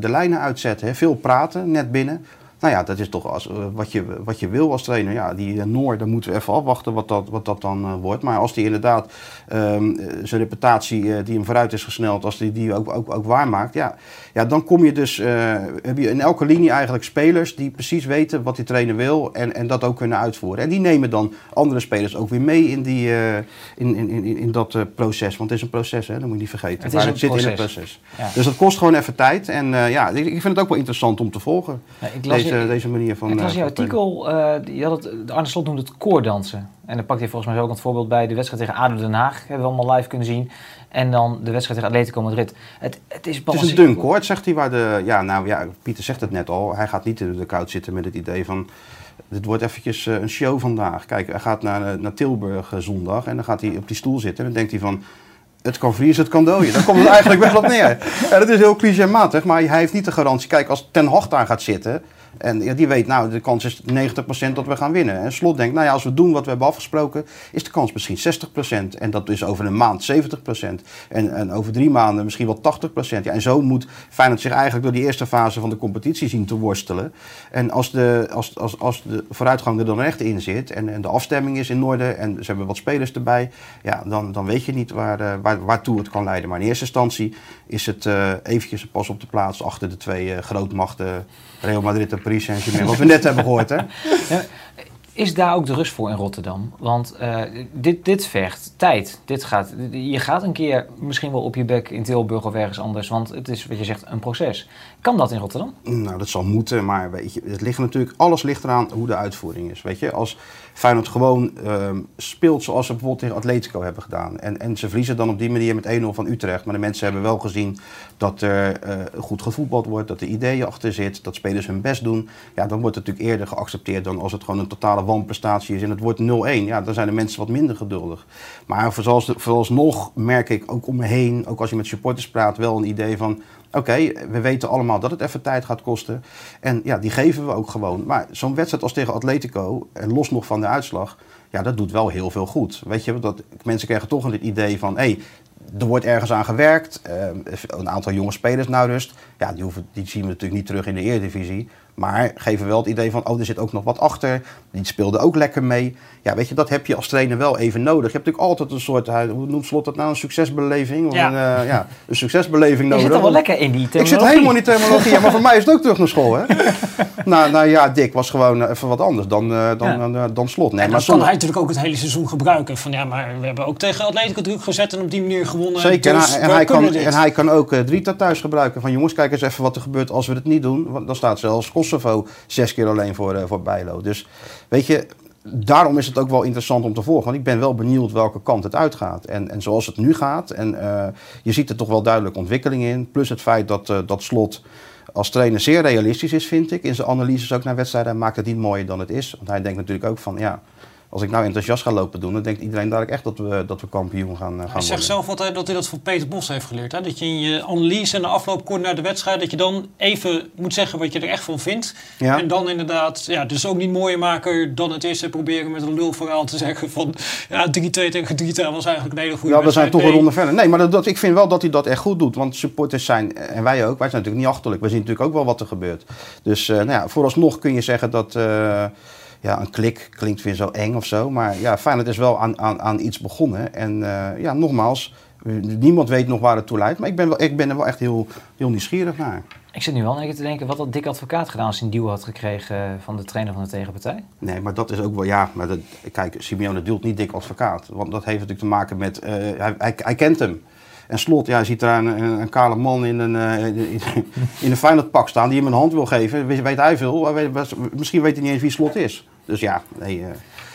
de lijnen uitzetten. Hè? Veel praten, net binnen. Nou ja, dat is toch als, uh, wat, je, wat je wil als trainer. Ja, die uh, Noor, dan moeten we even afwachten wat dat, wat dat dan uh, wordt. Maar als die inderdaad um, zijn reputatie die hem vooruit is gesneld, als die die ook, ook, ook waarmaakt, ja, ja, dan kom je dus, heb je in elke linie eigenlijk spelers die precies weten wat die trainer wil en, en dat ook kunnen uitvoeren. En die nemen dan andere spelers ook weer mee in, die, in, in, in, in dat proces. Want het is een proces, hè, dat moet je niet vergeten. Het, is het zit proces. in het proces. Ja. Dus dat kost gewoon even tijd. En ja, ik, ik vind het ook wel interessant om te volgen. Ja, ik las deze, deze manier van. Ik las uh, jouw artikel, uh, die had het, Arne Slot noemde het koordansen. En dan pakt hij volgens mij ook een voorbeeld bij de wedstrijd tegen ADO Den Haag. Hebben we allemaal live kunnen zien. En dan de wedstrijd tegen Atletico Madrid. Het, het is, het is een dunk hoor, zegt hij. Waar de, ja, nou ja, Pieter zegt het net al. Hij gaat niet in de koud zitten met het idee van... Dit wordt eventjes een show vandaag. Kijk, hij gaat naar, naar Tilburg zondag. En dan gaat hij op die stoel zitten. En dan denkt hij van het kan vriezen, het kan dooien. Daar komt het eigenlijk wel op neer. Ja, dat is heel clichématig, maar hij heeft niet de garantie. Kijk, als Ten Hag daar gaat zitten, En ja, die weet, nou, de kans is 90% dat we gaan winnen. En Slot denkt, nou ja, als we doen wat we hebben afgesproken, is de kans misschien 60%. En dat is over een maand 70%. En, en over drie maanden misschien wel 80%. Ja, en zo moet Feyenoord zich eigenlijk door die eerste fase van de competitie zien te worstelen. En als de, als, als, als de vooruitgang er dan echt in zit en, en de afstemming is in orde en ze hebben wat spelers erbij, ja, dan, dan weet je niet waar, eh, waar, waartoe het kan leiden. Maar in eerste instantie is het eh eventjes pas op de plaats achter de twee eh, grootmachten Real Madrid en Paris Saint-Germain, wat we net hebben gehoord. Hè? Ja, is daar ook de rust voor in Rotterdam? Want eh, dit, dit vergt tijd. Dit gaat, je gaat een keer misschien wel op je bek in Tilburg of ergens anders. Want het is, wat je zegt, een proces. Kan dat in Rotterdam? Nou, dat zal moeten, maar weet je, het ligt natuurlijk, alles ligt eraan hoe de uitvoering is. Weet je, als Feyenoord gewoon ehm, speelt zoals ze bijvoorbeeld tegen Atletico hebben gedaan. En, en ze verliezen dan op die manier met 1-0 van Utrecht. Maar de mensen hebben wel gezien dat er eh, goed gevoetbald wordt, dat er ideeën achter zit, dat spelers hun best doen. Ja, dan wordt het natuurlijk eerder geaccepteerd dan als het gewoon een totale wanprestatie is en het wordt 0-1. Ja, dan zijn de mensen wat minder geduldig. Maar voorals, vooralsnog merk ik ook om me heen, ook als je met supporters praat, wel een idee van Oké, we weten allemaal dat het even tijd gaat kosten. En ja, die geven we ook gewoon. Maar zo'n wedstrijd als tegen Atletico, en los nog van de uitslag, ja, dat doet wel heel veel goed. Weet je, dat, mensen krijgen toch het idee van, hé, hey, er wordt ergens aan gewerkt. Uh, een aantal jonge spelers nou rust. Ja, die, hoeven, die zien we natuurlijk niet terug in de Eredivisie. Maar geven wel het idee van, oh, er zit ook nog wat achter. Die speelde ook lekker mee. Ja, weet je, dat heb je als trainer wel even nodig. Je hebt natuurlijk altijd een soort, hoe noemt Slot dat nou, een succesbeleving? Of Ja. Een, uh, ja, een succesbeleving Je nodig. zit er wel lekker in die Ik terminologie. zit helemaal in die terminologie, maar voor mij is het ook terug naar school, hè? nou, nou ja, Dick was gewoon even wat anders dan, uh, dan, Ja. uh, dan Slot. Nee, en maar dat kan hij natuurlijk ook het hele seizoen gebruiken. Van ja, maar we hebben ook tegen Atletico druk gezet en op die manier gewonnen. Zeker, dus en, hij, en, we hij kan, dit. en hij kan ook uh, Drita thuis gebruiken. Van jongens, kijk eens even wat er gebeurt als we het niet doen. Want dan staat zelfs Kosovo zes keer alleen voor, uh, voor Bijlo. Dus weet je, daarom is het ook wel interessant om te volgen. Want ik ben wel benieuwd welke kant het uitgaat. En, en zoals het nu gaat, en uh, je ziet er toch wel duidelijk ontwikkeling in. Plus het feit dat, uh, dat Slot als trainer zeer realistisch is, vind ik. In zijn analyses ook naar wedstrijden. Maakt het niet mooier dan het is. Want hij denkt natuurlijk ook van, ja... Als ik nou enthousiast ga lopen doen, dan denkt iedereen dadelijk echt dat we, dat we kampioen gaan, uh, gaan Hij worden. zegt zelf altijd dat hij dat van Peter Bos heeft geleerd. Hè? Dat je in je analyse en de afloop kort naar de wedstrijd... dat je dan even moet zeggen wat je er echt van vindt. Ja. En dan inderdaad, ja, dus ook niet mooier maken dan het is... en proberen met een lulverhaal te zeggen van... ja, 3-2 tegen 3 was eigenlijk een hele goede Ja, we zijn toch een Nee, ronde verder. Nee, maar dat, dat, ik vind wel dat hij dat echt goed doet. Want supporters zijn, en wij ook, wij zijn natuurlijk niet achterlijk. We zien natuurlijk ook wel wat er gebeurt. Dus uh, nou ja, vooralsnog kun je zeggen dat... Uh, ja, een klik klinkt weer zo eng of zo. Maar ja, Feyenoord is wel aan, aan, aan iets begonnen. En uh, ja, nogmaals, niemand weet nog waar het toe leidt. Maar ik ben, wel, ik ben er wel echt heel, heel nieuwsgierig naar. Ik zit nu wel even te denken, wat had Dick Advocaat gedaan als hij een deal had gekregen eh, van de trainer van de tegenpartij? Nee, maar dat is ook wel, ja, maar dat, kijk, Simeone duwt niet dik advocaat. Want dat heeft natuurlijk te maken met, uh, hij, hij, hij, kent hem. En Slot, ja, je ziet daar een, een, een kale man in een, uh, in, in een Feyenoord pak staan die hem een hand wil geven. Weet, weet hij veel, weet, misschien weet hij niet eens wie Slot is. Dus ja, nee, uh,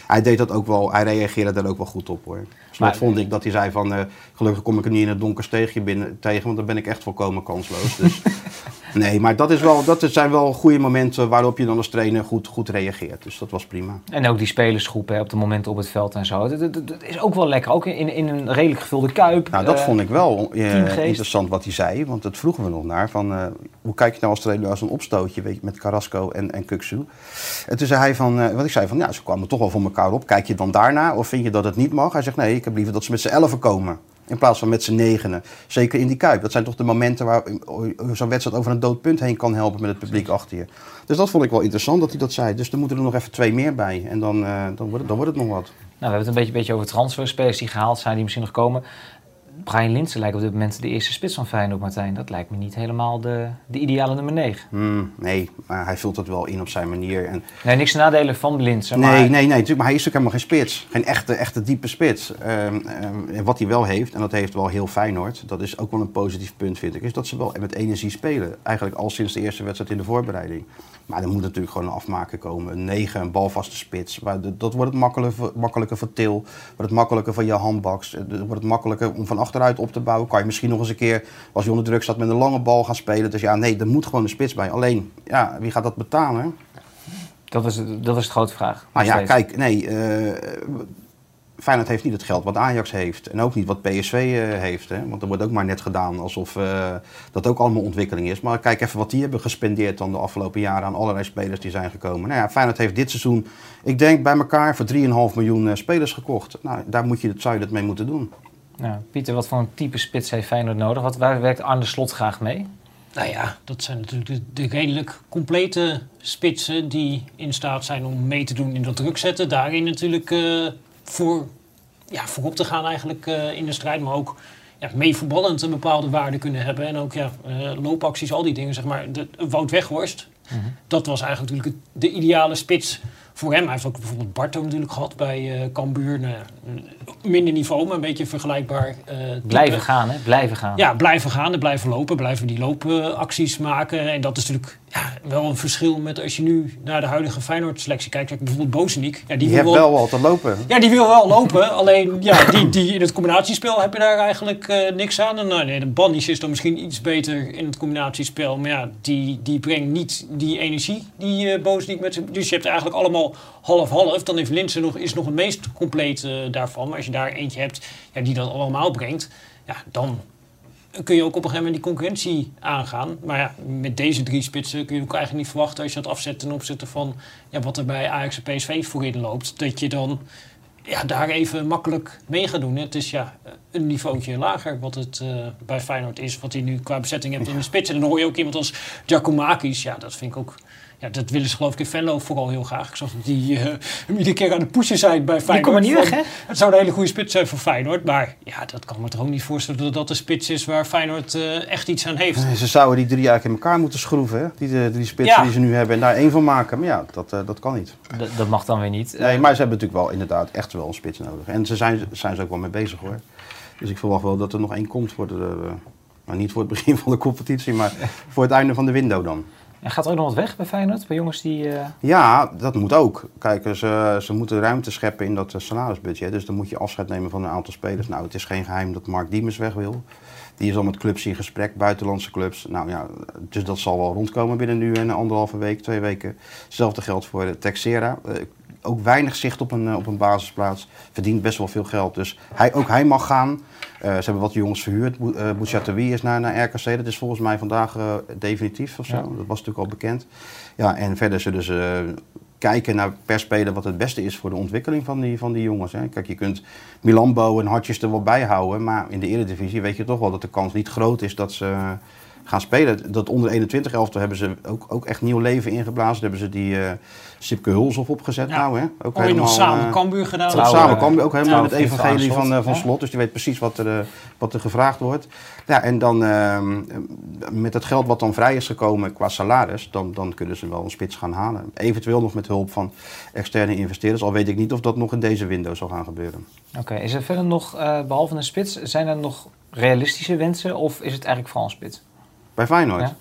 hij deed dat ook wel, hij reageerde daar ook wel goed op hoor. Maar- vond ik dat hij zei van, uh, gelukkig kom ik er niet in het donker steegje binnen, tegen, want dan ben ik echt volkomen kansloos. Dus, nee, maar dat, is wel, dat zijn wel goede momenten waarop je dan als trainer goed, goed reageert. Dus dat was prima. En ook die spelersgroep hè, op de momenten op het veld en zo. Dat, dat- dat is ook wel lekker, ook in, in een redelijk gevulde kuip. Nou, dat Eh, vond ik wel eh, interessant wat hij zei. Want dat vroegen we nog naar. Van, eh, hoe kijk je nou als trainer als een opstootje weet je, met Carrasco en, en Kuksu? En toen zei hij van, eh, wat ik zei van, ja, ze kwamen toch wel voor elkaar op. Kijk je dan daarna of vind je dat het niet mag? Hij zegt, nee, ik heb liever dat ze met z'n elfen komen. In plaats van met z'n negenen. Zeker in die kuip. Dat zijn toch de momenten waar zo'n wedstrijd over een dood punt heen kan helpen met het publiek achter je. Dus dat vond ik wel interessant dat hij dat zei. Dus er moeten er nog even twee meer bij. En dan, eh, dan, wordt, het, dan wordt het nog wat. Nou, we hebben het een beetje, beetje over transferspelers die gehaald zijn, die misschien nog komen. Brian Linsen lijkt op dit moment de eerste spits van Feyenoord, Martijn. Dat lijkt me niet helemaal de, de ideale nummer 9. Hmm, nee, maar hij vult het wel in op zijn manier. En Nee, niks te nadelen van Linsen, Nee, maar... nee, nee, natuurlijk, maar hij is ook helemaal geen spits. Geen echte, echte diepe spits. En wat hij wel heeft, en dat heeft wel heel Feyenoord, dat is ook wel een positief punt vind ik, is dat ze wel met energie spelen. Eigenlijk al sinds de eerste wedstrijd in de voorbereiding. Maar er moet natuurlijk gewoon een afmaker komen. Een negen, een balvaste spits. Maar dat wordt het makkelijker, makkelijker voor Til. Wordt het makkelijker voor je handbaks. Het wordt het makkelijker om van achteruit op te bouwen. Kan je misschien nog eens een keer, als je onder druk staat, met een lange bal gaan spelen. Dus ja, nee, er moet gewoon een spits bij. Alleen, ja, wie gaat dat betalen? Dat is, dat is de grote vraag. Maar nog ja, steeds. kijk, nee. eh, Feyenoord heeft niet het geld wat Ajax heeft. En ook niet wat PSV eh, heeft. Hè? Want er wordt ook maar net gedaan alsof eh, dat ook allemaal ontwikkeling is. Maar kijk even wat die hebben gespendeerd dan de afgelopen jaren aan allerlei spelers die zijn gekomen. Nou ja, Feyenoord heeft dit seizoen, ik denk bij elkaar, voor 3,5 miljoen eh, spelers gekocht. Nou, daar moet je, zou je het mee moeten doen. Nou, Pieter, wat voor een type spits heeft Feyenoord nodig? Wat, waar werkt Arne Slot graag mee? Nou ja, dat zijn natuurlijk de, de redelijk complete spitsen die in staat zijn om mee te doen in dat druk zetten. Daarin natuurlijk eh, voor, ja, voorop te gaan eigenlijk eh, in de strijd, maar ook ja, meevoetballend een bepaalde waarde kunnen hebben. En ook ja, eh, loopacties, al die dingen, zeg maar. De, Wout Weghorst, dat was eigenlijk natuurlijk het- de ideale spits voor hem. Hij heeft ook bijvoorbeeld Barto natuurlijk gehad bij eh Cambuur. Nou, minder niveau, maar een beetje vergelijkbaar. Blijven gaan, hè? Blijven gaan. Ja, blijven gaan en blijven lopen. Blijven die loopacties maken. En dat is natuurlijk ja, wel een verschil met als je nu naar de huidige Feyenoord-selectie kijkt. Kijk, bijvoorbeeld Bozenik. Ja, die Die wil wel wat te lopen. ja, die wil wel lopen. Alleen ja, die, die in het combinatiespel heb je daar eigenlijk eh, niks aan. En, nou, nee, de Bannies is dan misschien iets beter in het combinatiespel. Maar ja, die, die brengt niet die energie die eh Bozenik met zich... Dus je hebt eigenlijk allemaal half-half. Dan heeft Linsen nog, is nog het meest compleet daarvan. Maar als je daar eentje hebt ja, die dat allemaal brengt... Ja, dan kun je ook op een gegeven moment die concurrentie aangaan. Maar ja, met deze drie spitsen kun je ook eigenlijk niet verwachten... als je dat afzet ten opzichte van ja, wat er bij Ajax en PSV voorin loopt... dat je dan ja, daar even makkelijk mee gaat doen. Het is ja, een niveautje lager wat het eh, bij Feyenoord is. Wat hij nu qua bezetting hebt in de spits. En dan hoor je ook iemand als Giacomakis. Ja, dat vind ik ook... Ja, dat willen ze geloof ik in Venlo vooral heel graag. Ik zag dat die eh, hem iedere keer aan de pushen zijn bij Feyenoord. komt maar niet weg, hè? Het zou een hele goede spits zijn voor Feyenoord. Maar ja, dat kan me toch ook niet voorstellen dat dat de spits is waar Feyenoord eh, echt iets aan heeft. Nee, Ze zouden die drie eigenlijk in elkaar moeten schroeven, hè? Die de, drie spitsen Ja. die ze nu hebben en daar één van maken. Maar ja, dat, eh, dat kan niet. Dat, dat mag dan weer niet. Nee, maar ze hebben natuurlijk wel inderdaad echt wel een spits nodig. En ze zijn, zijn ze ook wel mee bezig hoor. Dus ik verwacht wel dat er nog één komt voor de, eh, nou, niet voor het begin van de competitie, maar voor het einde van de window dan. En gaat er ook nog wat weg bij Feyenoord? Bij jongens die... eh, Ja, dat moet ook. Kijk, ze, ze moeten ruimte scheppen in dat eh, salarisbudget. Dus dan moet je afscheid nemen van een aantal spelers. Nou, het is geen geheim dat Mark Diemers weg wil. Die is al met clubs in gesprek, buitenlandse clubs. Nou ja, dus dat zal wel rondkomen binnen nu en anderhalve week, twee weken. Hetzelfde geldt voor eh, Texera. Eh, ook weinig zicht op een, eh, op een basisplaats. Verdient best wel veel geld. Dus hij, ook hij mag gaan. Eh, ze hebben wat jongens verhuurd. Bo- eh, Bouchatoui is naar, naar RKC. Dat is volgens mij vandaag eh, definitief of zo. Ja. Dat was natuurlijk al bekend. Ja, en verder zullen ze kijken naar per speler wat het beste is voor de ontwikkeling van die, van die jongens. Hè. Kijk, je kunt Milambo en Hartjes er wel bij houden. Maar in de Eredivisie weet je toch wel dat de kans niet groot is dat ze gaan spelen. Dat onder 21 elftal hebben ze ook, ook echt nieuw leven ingeblazen. Daar hebben ze die eh Sipke Hulshoff opgezet Ja. nou. Hè. Ook Ooit nog samen eh, Cambuur gedaan. samen Cambuur, ook helemaal met het van evangelie Slot. van, eh, van Ja. Slot. Dus die weet precies wat er, eh, wat er gevraagd wordt. Ja, en dan ehm, met het geld wat dan vrij is gekomen qua salaris, dan, dan kunnen ze wel een spits gaan halen. Eventueel nog met hulp van externe investeerders. Al weet ik niet of dat nog in deze window zal gaan gebeuren. Oké, is er verder nog, eh, behalve een spits, zijn er nog realistische wensen of is het eigenlijk vooral een spits? Bij Feyenoord. Ja.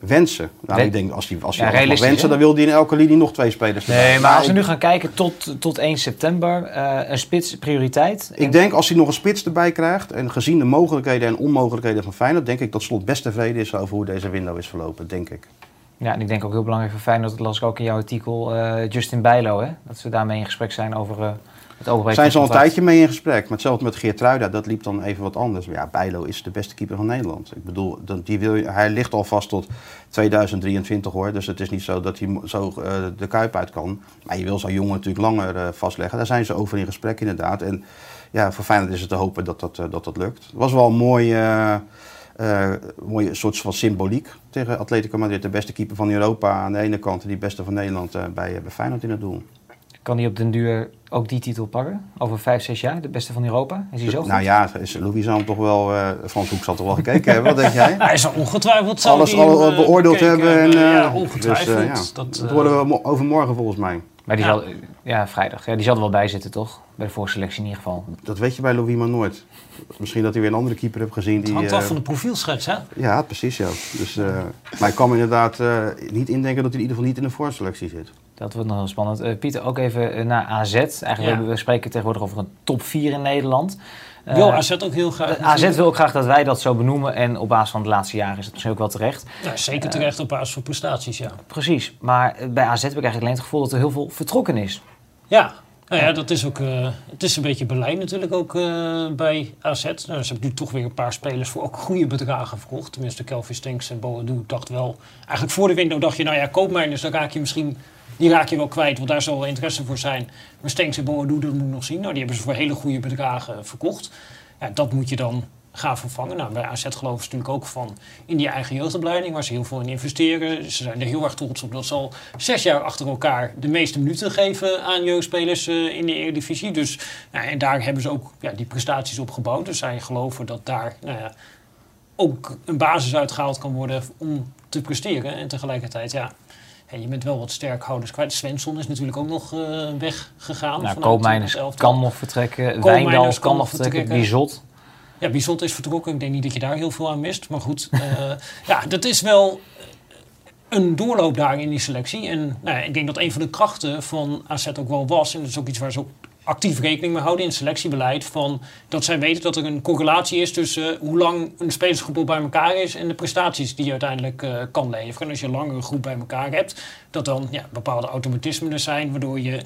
Wensen. Nou, Wen- ik denk als hij als Ja, mag wensen, dan wil hij in elke linie nog twee spelers erbij. Nee, maar als we nu gaan kijken tot, tot 1 september, eh, een spits prioriteit. Ik denk als hij nog een spits erbij krijgt, en gezien de mogelijkheden en onmogelijkheden van Feyenoord, denk ik dat Slot best tevreden is over hoe deze window is verlopen, denk ik. Ja, en ik denk ook heel belangrijk voor Feyenoord, dat las ik ook in jouw artikel, eh, Justin Bijlo, hè? dat ze daarmee in gesprek zijn over eh, het Zijn ze al een tijdje mee in gesprek. Maar hetzelfde met Geert Truida, dat liep dan even wat anders. Maar ja, Bijlo is de beste keeper van Nederland. Ik bedoel, die wil, hij ligt al vast tot 2023 hoor. Dus het is niet zo dat hij zo eh, de kuip uit kan. Maar je wil zo'n jongen natuurlijk langer eh, vastleggen. Daar zijn ze over in gesprek inderdaad. En ja, voor Feyenoord is het te hopen dat dat, eh, dat, dat lukt. Het was wel een mooie, mooie soort van symboliek tegen Atletico Madrid. De beste keeper van Europa aan de ene kant en die beste van Nederland bij, bij Feyenoord in het doel. Kan hij op den duur ook die titel pakken? Over vijf, zes jaar, de beste van Europa? Is hij zo goed? Nou ja, is Louis zal hem toch wel, eh Frans Hoek zal toch wel gekeken hebben, wat denk jij? Hij is ongetwijfeld zal Alles hem, al eh, beoordeeld bekeken hebben. En, Ja, eh, ongetwijfeld. Dus, ja. Dat, dat worden we mo- overmorgen volgens mij. Maar die Ja. zal, ja, vrijdag. Ja, die zal er wel bij zitten, toch? Bij de voorselectie in ieder geval. Dat weet je bij Louis maar nooit. Misschien dat hij weer een andere keeper hebt gezien. Het Die, hangt af eh, van de profielschets, hè? Ja, precies ja. Dus, eh, maar ik kan me inderdaad eh, niet indenken dat hij in ieder geval niet in de voorselectie zit. Dat wordt nog heel spannend. Eh, Pieter, ook even eh, naar AZ. Eigenlijk Ja. we, we spreken tegenwoordig over een top 4 in Nederland. Eh, Wil AZ ook heel graag. AZ wil ook graag dat wij dat zo benoemen. En op basis van de laatste jaren is het misschien ook wel terecht. Ja, zeker terecht op basis van prestaties, ja. Precies. Maar eh, bij AZ heb ik eigenlijk alleen het gevoel dat er heel veel vertrokken is. Ja, Nou ja, dat is ook uh, het is een beetje beleid natuurlijk ook uh, bij AZ. Nou, ze hebben nu toch weer een paar spelers voor ook goede bedragen verkocht. Tenminste, Kelvin Stinks en Boadu dacht wel... Eigenlijk voor de window dacht je, nou ja, koopmijners, dan raak je misschien... Die raak je wel kwijt, want daar zal wel interesse voor zijn. Maar Stenks en dat moet nog zien. Nou, die hebben ze voor hele goede bedragen verkocht. Ja, dat moet je dan gaan vervangen. Nou, bij AZ geloven ze natuurlijk ook van in die eigen jeugdopleiding, waar ze heel veel in investeren. Ze zijn er heel erg trots op dat ze al zes jaar achter elkaar de meeste minuten geven aan jeugdspelers uh, in de Eredivisie. Dus, nou, en daar hebben ze ook ja, die prestaties op gebouwd. Dus zij geloven dat daar nou ja, ook een basis uitgehaald kan worden om te presteren. En tegelijkertijd, ja, je bent wel wat sterkhouders kwijt. Svensson is natuurlijk ook nog uh, weggegaan. Nou, Koopmijners kan nog vertrekken. Wijndal kan nog vertrekken. Bizot. Ja, Bizot is vertrokken. Ik denk niet dat je daar heel veel aan mist. Maar goed, uh, ja, dat is wel een doorloop daar in die selectie. En nou ik denk dat een van de krachten van AZ ook wel was... en dat is ook iets waar ze ook actief rekening mee houden in selectiebeleid... Van dat zij weten dat er een correlatie is tussen hoe lang een spelersgroep bij elkaar is... en de prestaties die je uiteindelijk uh, kan leveren. En als je een langere groep bij elkaar hebt... dat dan ja, bepaalde automatismen er zijn... waardoor je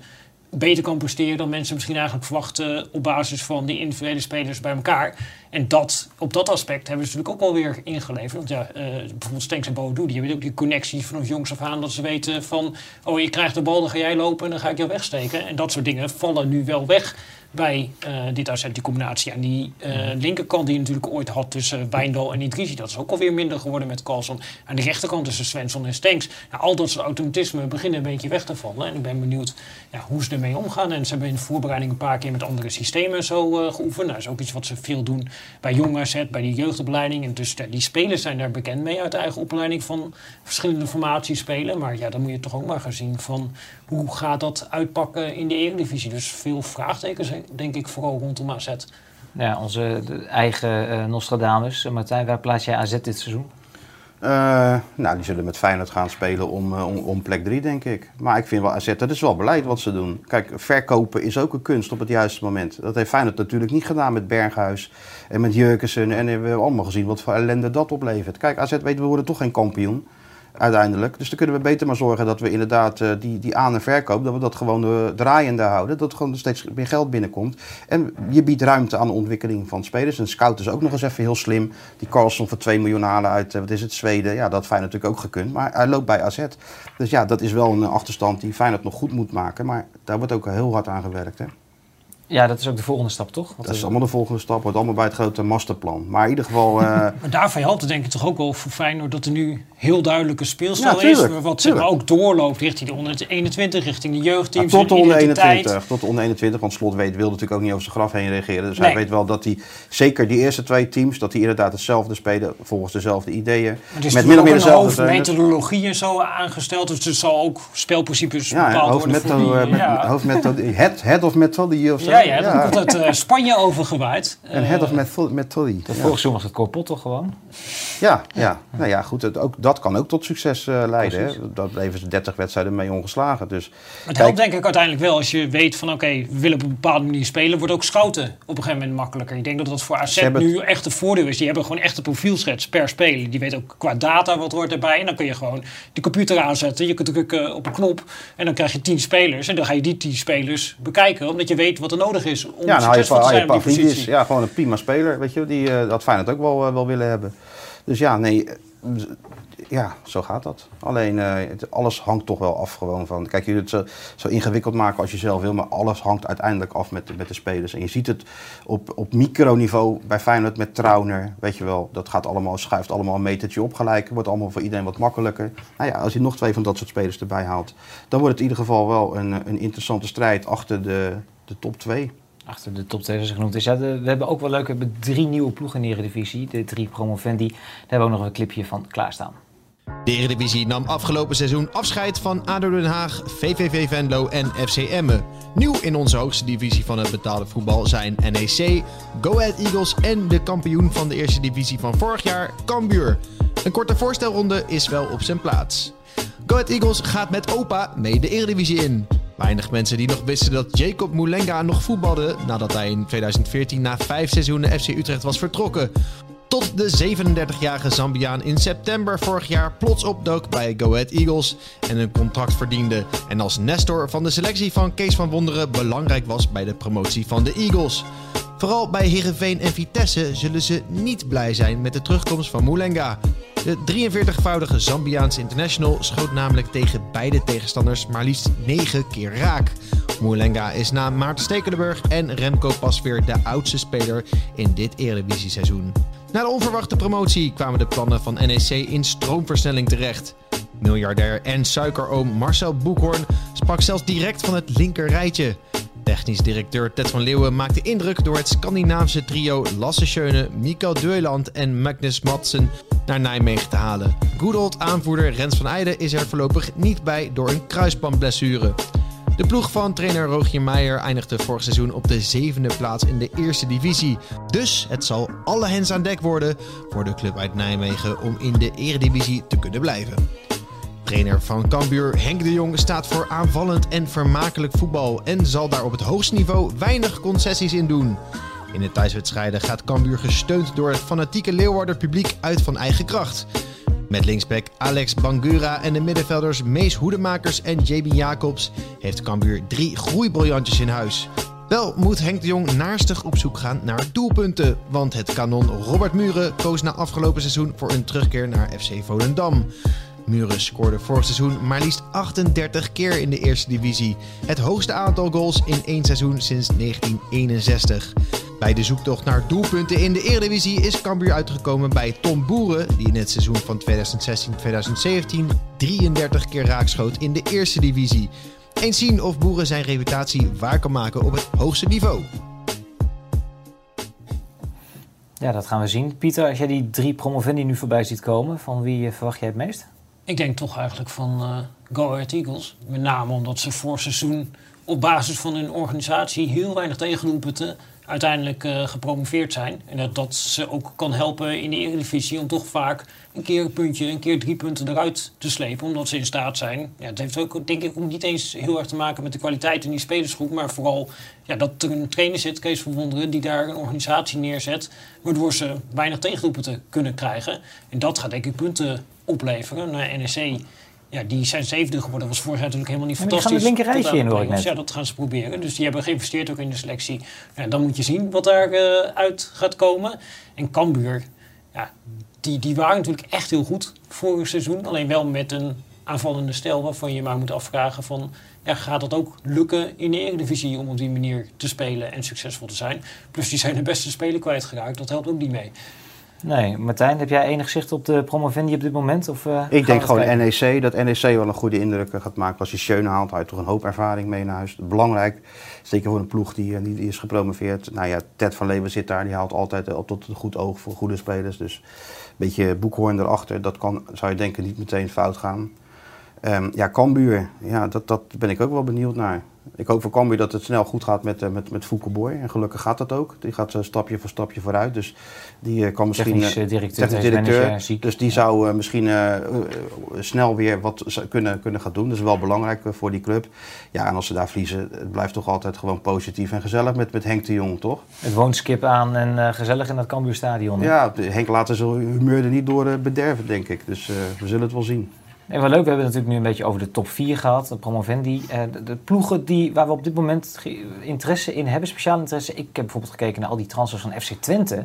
beter kan presteren dan mensen misschien eigenlijk verwachten op basis van die individuele spelers bij elkaar. En dat, op dat aspect hebben ze natuurlijk ook wel weer ingeleverd. Want ja, uh, bijvoorbeeld Stenks en Bodo, die hebben ook die connectie vanaf jongs af aan dat ze weten van, oh je krijgt de bal, dan ga jij lopen en dan ga ik jou wegsteken. En dat soort dingen vallen nu wel weg bij uh, dit AZ, die combinatie. En die uh, linkerkant die je natuurlijk ooit had tussen Wijndal en Idrisi, dat is ook alweer minder geworden met Carlson. Aan de rechterkant tussen Svensson en Stenks. Nou, al dat soort automatismen beginnen een beetje weg te vallen. En ik ben benieuwd ja, hoe ze ermee omgaan. En ze hebben in de voorbereiding een paar keer met andere systemen zo uh, geoefend. Nou, dat is ook iets wat ze veel doen bij jong AZ, bij die jeugdopleiding. En dus die spelers zijn daar bekend mee uit de eigen opleiding van verschillende formaties spelen. Maar ja, dan moet je toch ook maar gaan zien van hoe gaat dat uitpakken in de Eredivisie. Dus veel vraagtekens denk ik vooral rondom AZ. Ja, onze eigen uh, Nostradamus. Martijn, waar plaats jij AZ dit seizoen? Uh, nou, die zullen met Feyenoord gaan spelen om, uh, om, om, plek 3, denk ik. Maar ik vind wel AZ, dat is wel beleid wat ze doen. Kijk, verkopen is ook een kunst op het juiste moment. Dat heeft Feyenoord natuurlijk niet gedaan met Berghuis en met Jurkensen. En we hebben allemaal gezien wat voor ellende dat oplevert. Kijk, AZ weet, we worden toch geen kampioen uiteindelijk. Dus dan kunnen we beter maar zorgen dat we inderdaad uh, die, die aan- en verkoop, dat we dat gewoon uh, draaiende houden. Dat er gewoon steeds meer geld binnenkomt. En je biedt ruimte aan de ontwikkeling van spelers. En Scout is ook nog eens even heel slim. Die Carlson voor 2 miljoen halen uit, uh, wat is het, Zweden. Ja, dat Feyenoord natuurlijk ook gekund. Maar hij loopt bij AZ. Dus ja, dat is wel een achterstand die Feyenoord nog goed moet maken. Maar daar wordt ook heel hard aan gewerkt. Hè? Ja, dat is ook de volgende stap, toch? Dat is allemaal de volgende stap. Wordt allemaal bij het grote masterplan. Maar in ieder geval... Uh... maar daarvan helpt het denk ik toch ook wel voor Feyenoord... dat er nu heel duidelijke speelstijl ja, is... wat zeg maar, ook doorloopt richting de onder 21, richting de jeugdteams. Ja, tot de onder 21. Tot de onder 21. Want Slot weet, wil natuurlijk ook niet over zijn graf heen reageren. Dus nee. hij weet wel dat hij... Zeker die eerste twee teams... dat die inderdaad hetzelfde spelen... volgens dezelfde ideeën. met min of meer dezelfde methodologie en zo aangesteld. Dus het zal ook spelprincipes ja, bepaald worden voor die, uh, ja. hoofdmethodologie. Head, head of methodology of zo. Ja, ja, ja. komt uit uh, Spanje overgewaaid. En head of methodology. Vorig seizoen was het Corpot toch gewoon? Ja, ja. Nou ja, goed. Het, ook, dat kan ook tot succes uh, leiden. Hè? Dat bleven ze 30 wedstrijden mee ongeslagen. Dus, het helpt denk ik uiteindelijk wel als je weet van oké, okay, we willen op een bepaalde manier spelen. Wordt ook scouten op een gegeven moment makkelijker. Ik denk dat dat voor AZ nu echt een voordeel is. Die hebben gewoon echt een profielschets per speler. Die weet ook qua data wat hoort erbij. En dan kun je gewoon de computer aanzetten. Je kunt drukken op een knop en dan krijg je 10 spelers. En dan ga je die 10 spelers bekijken. Omdat je weet wat er nodig is om ja, nou, succesvol te zijn op die positie. Ja, gewoon een prima speler. Weet je, die uh, dat Feyenoord ook wel, uh, wel willen hebben. Dus ja, nee, ja, zo gaat dat. Alleen uh, het, alles hangt toch wel af gewoon van. Kijk, je het zo, zo, ingewikkeld maken als je zelf wil, maar alles hangt uiteindelijk af met, de, met de spelers. En je ziet het op, op microniveau bij Feyenoord met Trauner, weet je wel, dat gaat allemaal, schuift allemaal een metertje op gelijk. Wordt allemaal voor iedereen wat makkelijker. Nou ja, als je nog twee van dat soort spelers erbij haalt, dan wordt het in ieder geval wel een, een interessante strijd achter de, de top 2 achter de top 2 zoals genoemd is. Ja, de, we hebben ook wel leuk, we hebben drie nieuwe ploegen in de Eredivisie. De drie promovendi. Daar hebben we ook nog een clipje van klaarstaan. De Eredivisie nam afgelopen seizoen afscheid van ADO Den Haag, VVV Venlo en FC Emmen. Nieuw in onze hoogste divisie van het betaalde voetbal zijn NEC, Go Ahead Eagles en de kampioen van de eerste divisie van vorig jaar, Cambuur. Een korte voorstelronde is wel op zijn plaats. Go Ahead Eagles gaat met OPA mee de Eredivisie in. Weinig mensen die nog wisten dat Jacob Moulenga nog voetbalde nadat hij in 2014 na vijf seizoenen FC Utrecht was vertrokken. Tot de 37-jarige Zambiaan in september vorig jaar plots opdook bij Go Ahead Eagles en een contract verdiende. En als Nestor van de selectie van Kees van Wonderen belangrijk was bij de promotie van de Eagles. Vooral bij Heerenveen en Vitesse zullen ze niet blij zijn met de terugkomst van Moulenga. De 43-voudige Zambiaanse international schoot namelijk tegen beide tegenstanders maar liefst 9 keer raak. Moulenga is na Maarten Stekelenburg en Remco Pasveer de oudste speler in dit Eredivisie-seizoen. Na de onverwachte promotie kwamen de plannen van NEC in stroomversnelling terecht. Miljardair en suikeroom Marcel Boekhoorn sprak zelfs direct van het linker rijtje. Technisch directeur Ted van Leeuwen maakte indruk door het Scandinavische trio Lasse Schöne, Mikael Dueland en Magnus Madsen naar Nijmegen te halen. Good aanvoerder Rens van Eijden is er voorlopig niet bij door een kruisbandblessure. De ploeg van trainer Rogier Meijer eindigde vorig seizoen op de zevende plaats in de eerste divisie. Dus het zal alle hens aan dek worden voor de club uit Nijmegen om in de eredivisie te kunnen blijven. Trainer van Cambuur Henk de Jong staat voor aanvallend en vermakelijk voetbal en zal daar op het hoogste niveau weinig concessies in doen. In de thuiswedstrijden gaat Cambuur gesteund door het fanatieke Leeuwarder publiek uit van eigen kracht. Met linksback Alex Bangura en de middenvelders Mees Hoedemakers en JB Jacobs heeft Cambuur drie groeibriljantjes in huis. Wel moet Henk de Jong naarstig op zoek gaan naar doelpunten, want het kanon Robert Muren koos na afgelopen seizoen voor een terugkeer naar FC Volendam. Muren scoorde vorig seizoen maar liefst 38 keer in de eerste divisie. Het hoogste aantal goals in één seizoen sinds 1961. Bij de zoektocht naar doelpunten in de Eredivisie is Cambuur uitgekomen bij Tom Boeren, die in het seizoen van 2016-2017 33 keer raakschoot in de Eerste Divisie. Eens zien of Boeren zijn reputatie waar kan maken op het hoogste niveau. Ja, dat gaan we zien. Pieter, als jij die drie promovendi nu voorbij ziet komen, van wie eh, verwacht jij het meest? Ik denk toch eigenlijk van uh, Go Ahead Eagles. Met name omdat ze voor seizoen op basis van hun organisatie heel weinig tegendoelpunten uiteindelijk uh, gepromoveerd zijn. En dat dat ze ook kan helpen in de Eredivisie om toch vaak een keer een puntje, een keer drie punten eruit te slepen. Omdat ze in staat zijn. Ja, het heeft ook denk ik ook niet eens heel erg te maken met de kwaliteit in die spelersgroep. Maar vooral ja, dat er een trainer zit, Kees van Wonderen, die daar een organisatie neerzet. Waardoor ze weinig tegendoelpunten kunnen krijgen. En dat gaat denk ik punten opleveren. Naar NEC ja, die zijn zevende geworden. was vorig jaar natuurlijk helemaal niet fantastisch. Die gaan het linker in, hoor ik net. Ja, dat gaan ze proberen. Dus die hebben geïnvesteerd ook in de selectie. Ja, dan moet je zien wat daaruit uh, uit gaat komen. En Cambuur, ja, die, die waren natuurlijk echt heel goed vorig seizoen. Alleen wel met een aanvallende stijl waarvan je maar moet afvragen van... Ja, gaat dat ook lukken in de Eredivisie om op die manier te spelen en succesvol te zijn? Plus die zijn de beste speler kwijtgeraakt. Dat helpt ook niet mee. Nee, Martijn, heb jij enig zicht op de promovendi op dit moment? Of, uh, ik denk gewoon kijken? NEC, dat NEC wel een goede indruk gaat maken. Als je Schöne haalt, hij toch een hoop ervaring mee naar huis. Belangrijk, zeker voor een ploeg die, die, die is gepromoveerd. Nou ja, Ted van Leeuwen zit daar, die haalt altijd uh, tot een goed oog voor goede spelers. Dus een beetje boekhoorn erachter, dat kan, zou je denken, niet meteen fout gaan. Um, ja, Cambuur, ja, dat, dat ben ik ook wel benieuwd naar. Ik hoop voor Cambuur dat het snel goed gaat met, uh, met, met Boy. En gelukkig gaat dat ook. Die gaat uh, stapje voor stapje vooruit. Dus die uh, kan misschien... Technisch directeur. Technisch directeur ziek. Dus die zou misschien snel weer wat kunnen, kunnen gaan doen. Dat is wel belangrijk voor die club. Ja, en als ze daar verliezen, het blijft toch altijd gewoon positief en gezellig met, met Henk de Jong, toch? Het woonskip aan en gezellig in dat Cambuurstadion. Ja, Henk laat zijn humeur er niet door bederven, denk ik. Dus we zullen het wel zien. En wel leuk, we hebben het natuurlijk nu een beetje over de top 4 gehad, de promovendi. Uh, de, ploegen die, waar we op dit moment interesse in hebben, speciaal interesse. Ik heb bijvoorbeeld gekeken naar al die transfers van FC Twente.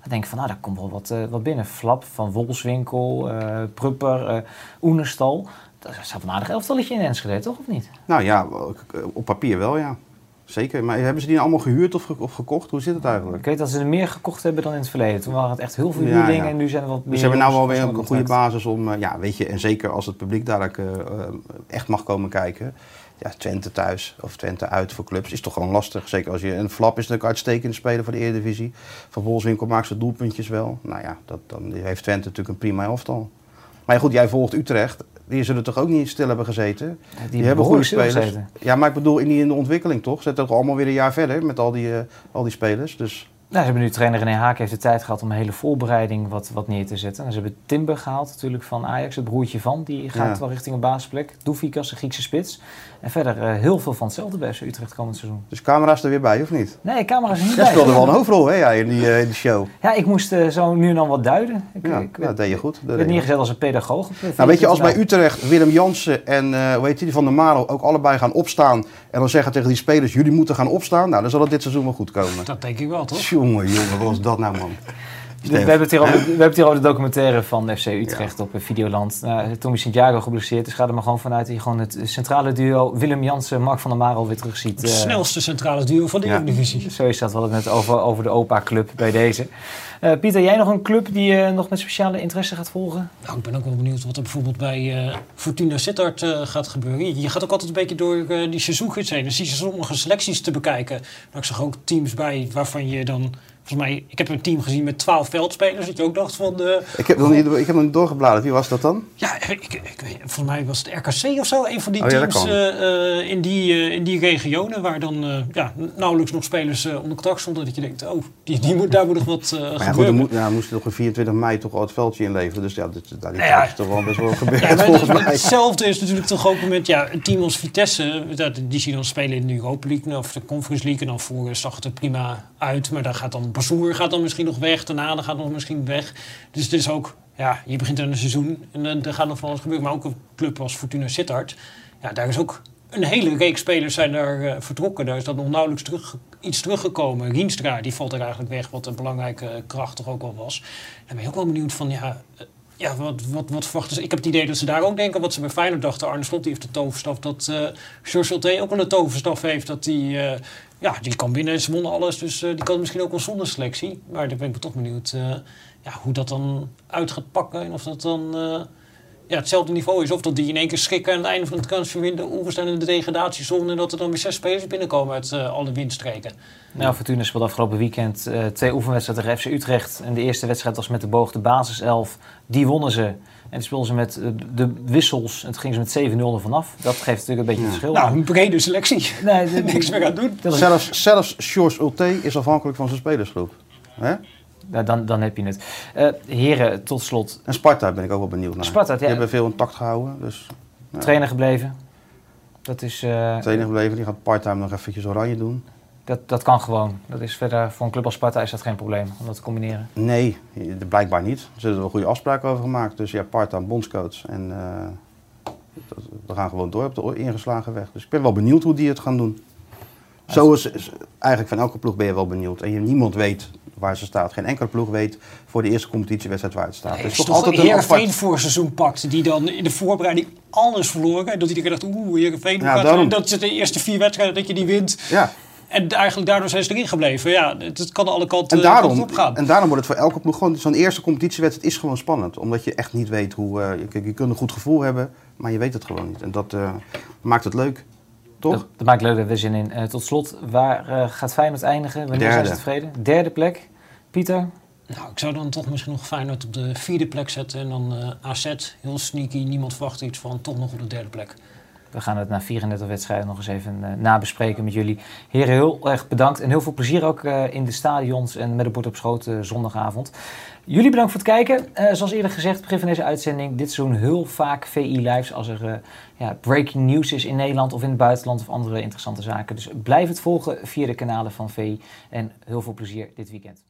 Dan denk ik van, nou, daar komt wel wat, uh, wat binnen. Flap van Wolfswinkel, uh, Prupper, Oenerstal. Dat is een aardig elftalletje in Enschede, toch? Of niet? Nou ja, op papier wel, ja. Zeker, maar hebben ze die allemaal gehuurd of, ge of, gekocht? Hoe zit het eigenlijk? Ik weet dat ze er meer gekocht hebben dan in het verleden. Toen waren het echt heel veel huurdingen ja, ja. en nu zijn er wat meer... Dus ze hebben nou wel weer een goede basis om, ja, weet je, en zeker als het publiek daar uh, echt mag komen kijken. Ja, Twente thuis of Twente uit voor clubs is toch gewoon lastig. Zeker als je, een Flap is natuurlijk uitstekende speler voor de Eredivisie. Van Bolswinkel maakt ze doelpuntjes wel. Nou ja, dat, dan heeft Twente natuurlijk een prima elftal. Maar goed, jij volgt Utrecht die zullen toch ook niet stil hebben gezeten? Die, die hebben goede spelers. Gezeten. Ja, maar ik bedoel in, die, in de ontwikkeling toch? Ze zitten toch allemaal weer een jaar verder met al die, uh, al die spelers. Dus Nou, ze hebben nu trainer René Haak heeft de tijd gehad om een hele voorbereiding wat, wat neer te zetten. En ze hebben Timber gehaald natuurlijk van Ajax, het broertje van. Die gaat Ja. wel richting een basisplek. Doefikas, de Griekse spits. En verder eh, heel veel van hetzelfde bij FC Utrecht komend seizoen. Dus camera's er weer bij, of niet? Nee, camera's er niet Jij bij. speelde wel een hoofdrol hè, ja, in, die, eh, in die show. Ja, ik moest eh, zo nu en dan wat duiden. Ik, Ja, ik ja, dat deed je goed. Dat werd neergezet als een pedagoog. Nou, weet je, als bij 24 Utrecht Willem Jansen en eh hoe heet die, van der Marel ook allebei gaan opstaan en dan zeggen tegen die spelers, jullie moeten gaan opstaan, nou dan zal het dit seizoen wel goed komen. Dat denk ik wel, toch? Jongen, jongen, wat was dat nou, man? We hebben, het hier over, we hebben het hier over de documentaire van FC Utrecht op eh, Videoland. Nou, Tommy Santiago geblesseerd, dus ga er maar gewoon vanuit dat je gewoon het centrale duo Willem Jansen, Mark van der Marel weer terug ziet. Het eh, snelste centrale duo van de Ja. Eredivisie. Zo is dat. We hadden het net over, over de OPA-club bij deze. Eh, Pieter, jij nog een club die je nog met speciale interesse gaat volgen? Nou, ik ben ook wel benieuwd wat er bijvoorbeeld bij eh, Fortuna Sittard eh, gaat gebeuren. Je, gaat ook altijd een beetje door eh, die seizoengids heen. Dan zie je sommige selecties te bekijken. Maar ik zag ook teams bij waarvan je dan... Volgens mij, ik heb een team gezien met 12 veldspelers. Dat je ook dacht van... De, Ik heb, nog niet, ik heb nog niet doorgebladerd, wie was dat dan? Ja, ik, ik, weet, volgens mij was het RKC of zo. Een van die Oh dat teams eh, eh, in, die, in die regionen waar dan ja, nauwelijks nog spelers onder contract stonden. Dat je denkt, oh, die, die moet, daar moet nog wat Maar ja, goed, gebeuren. er moet, moest nog een 24 mei toch al het veldje inleveren, dus ja, dit, daar die Nou ja. is toch wel best wel gebeurd Ja, volgens mij. Hetzelfde is natuurlijk toch ook met ja, een team als Vitesse. Dat, die zie je dan spelen in de Europa League of de Conference League. En dan voor zag het er prima Maar dan gaat dan Bazoer gaat dan misschien nog weg. Dan gaat nog misschien weg. Dus het is ook, ja, je begint aan een seizoen. En dan gaat nog van alles gebeuren. Maar ook een club als Fortuna Sittard. Ja, daar is ook een hele reeks spelers zijn daar eh, vertrokken. Daar is dat nog nauwelijks terug, iets teruggekomen. Rienstra, die valt er eigenlijk weg. Wat een belangrijke kracht toch ook wel was. Dan ben je ook wel benieuwd van, ja... eh, ja, wat, wat, wat verwachten ze? Ik heb het idee dat ze daar ook denken wat ze bij Feyenoord dachten. Arne Slot die heeft de toverstaf. Dat eh George Ulte ook een toverstaf heeft. Dat ja, die kan winnen. Ze wonnen alles. Dus eh, die kan misschien ook wel zonder selectie. Maar daar ben ik toch benieuwd eh, ja, hoe dat dan uit gaat pakken. En of dat dan eh, ja, hetzelfde niveau is. Of dat die in één keer schrikken aan het einde van het we staan in de degradatiezone. En dat er dan weer zes spelers binnenkomen uit alle windstreken. Nou, Fortuna speelde afgelopen weekend twee oefenwedstrijden tegen FC Utrecht. En de eerste wedstrijd was met de boog de basiself. Die wonnen ze. En speelden ze met eh, de wissels. En toen gingen ze met 7-0 er vanaf. Dat geeft natuurlijk een beetje het verschil. Nou, een brede selectie. Nee, de- Niks meer aan doen. Zelfs, zelfs George Ulte is afhankelijk van zijn spelersgroep. Hè? Nou, dan, dan heb je het. Eh, heren, tot slot. En Sparta ben ik ook wel benieuwd naar. Sparta, ja. Die hebben veel intact gehouden, dus... ja. Trainer gebleven. Dat is... eh, Trainer gebleven, die gaat part-time nog eventjes oranje doen. Dat, dat kan gewoon. Dat is verder, voor een club als Sparta is dat geen probleem om dat te combineren. Nee, blijkbaar niet. Er zitten wel goede afspraken over gemaakt. Dus ja, part-time bondscoach. En eh, dat- we gaan gewoon door op de ingeslagen weg. Dus ik ben wel benieuwd hoe die het gaan doen. Zo is, is- eigenlijk van elke ploeg ben je wel benieuwd. En je, niemand weet waar ze staat. Geen enkele ploeg weet voor de eerste competitiewedstrijd waar het staat. Nee, Het is toch een Heerenveen apart- voor seizoen pakt, die dan in de voorbereiding alles verloren. En dat iedereen dacht, oeh, Heerenveen, Ja, daarom. dat ze de eerste vier wedstrijden dat je die wint. Ja. En eigenlijk daardoor zijn ze erin gebleven. Ja, het, het kan alle kanten, En daarom, kanten op gaan. en daarom wordt het voor elke ploeg gewoon... Zo'n eerste competitiewedstrijd is gewoon spannend. Omdat je echt niet weet hoe... eh, je, je kunt een goed gevoel hebben, maar je weet het gewoon niet. En dat eh, maakt het leuk. Toch? Dat, dat maakt leuk, daar we zin in. Eh, tot slot, waar gaat Feyenoord eindigen? Wanneer zijn ze Derde. tevreden? Derde plek. Pieter? Nou, ik zou dan toch misschien nog Feyenoord op de vierde plek zetten. En dan eh AZ, heel sneaky, niemand verwacht iets van, toch nog op de derde plek. We gaan het na 34 wedstrijden nog eens even eh, nabespreken met jullie. Heren, heel erg bedankt. En heel veel plezier ook eh, in de stadions en met de bord op schoot eh, zondagavond. Jullie bedankt voor het kijken. Zoals eerder gezegd, begin van deze uitzending. Dit seizoen heel vaak VI Lives als er ja, breaking news is in Nederland of in het buitenland of andere interessante zaken. Dus blijf het volgen via de kanalen van VI. En heel veel plezier dit weekend.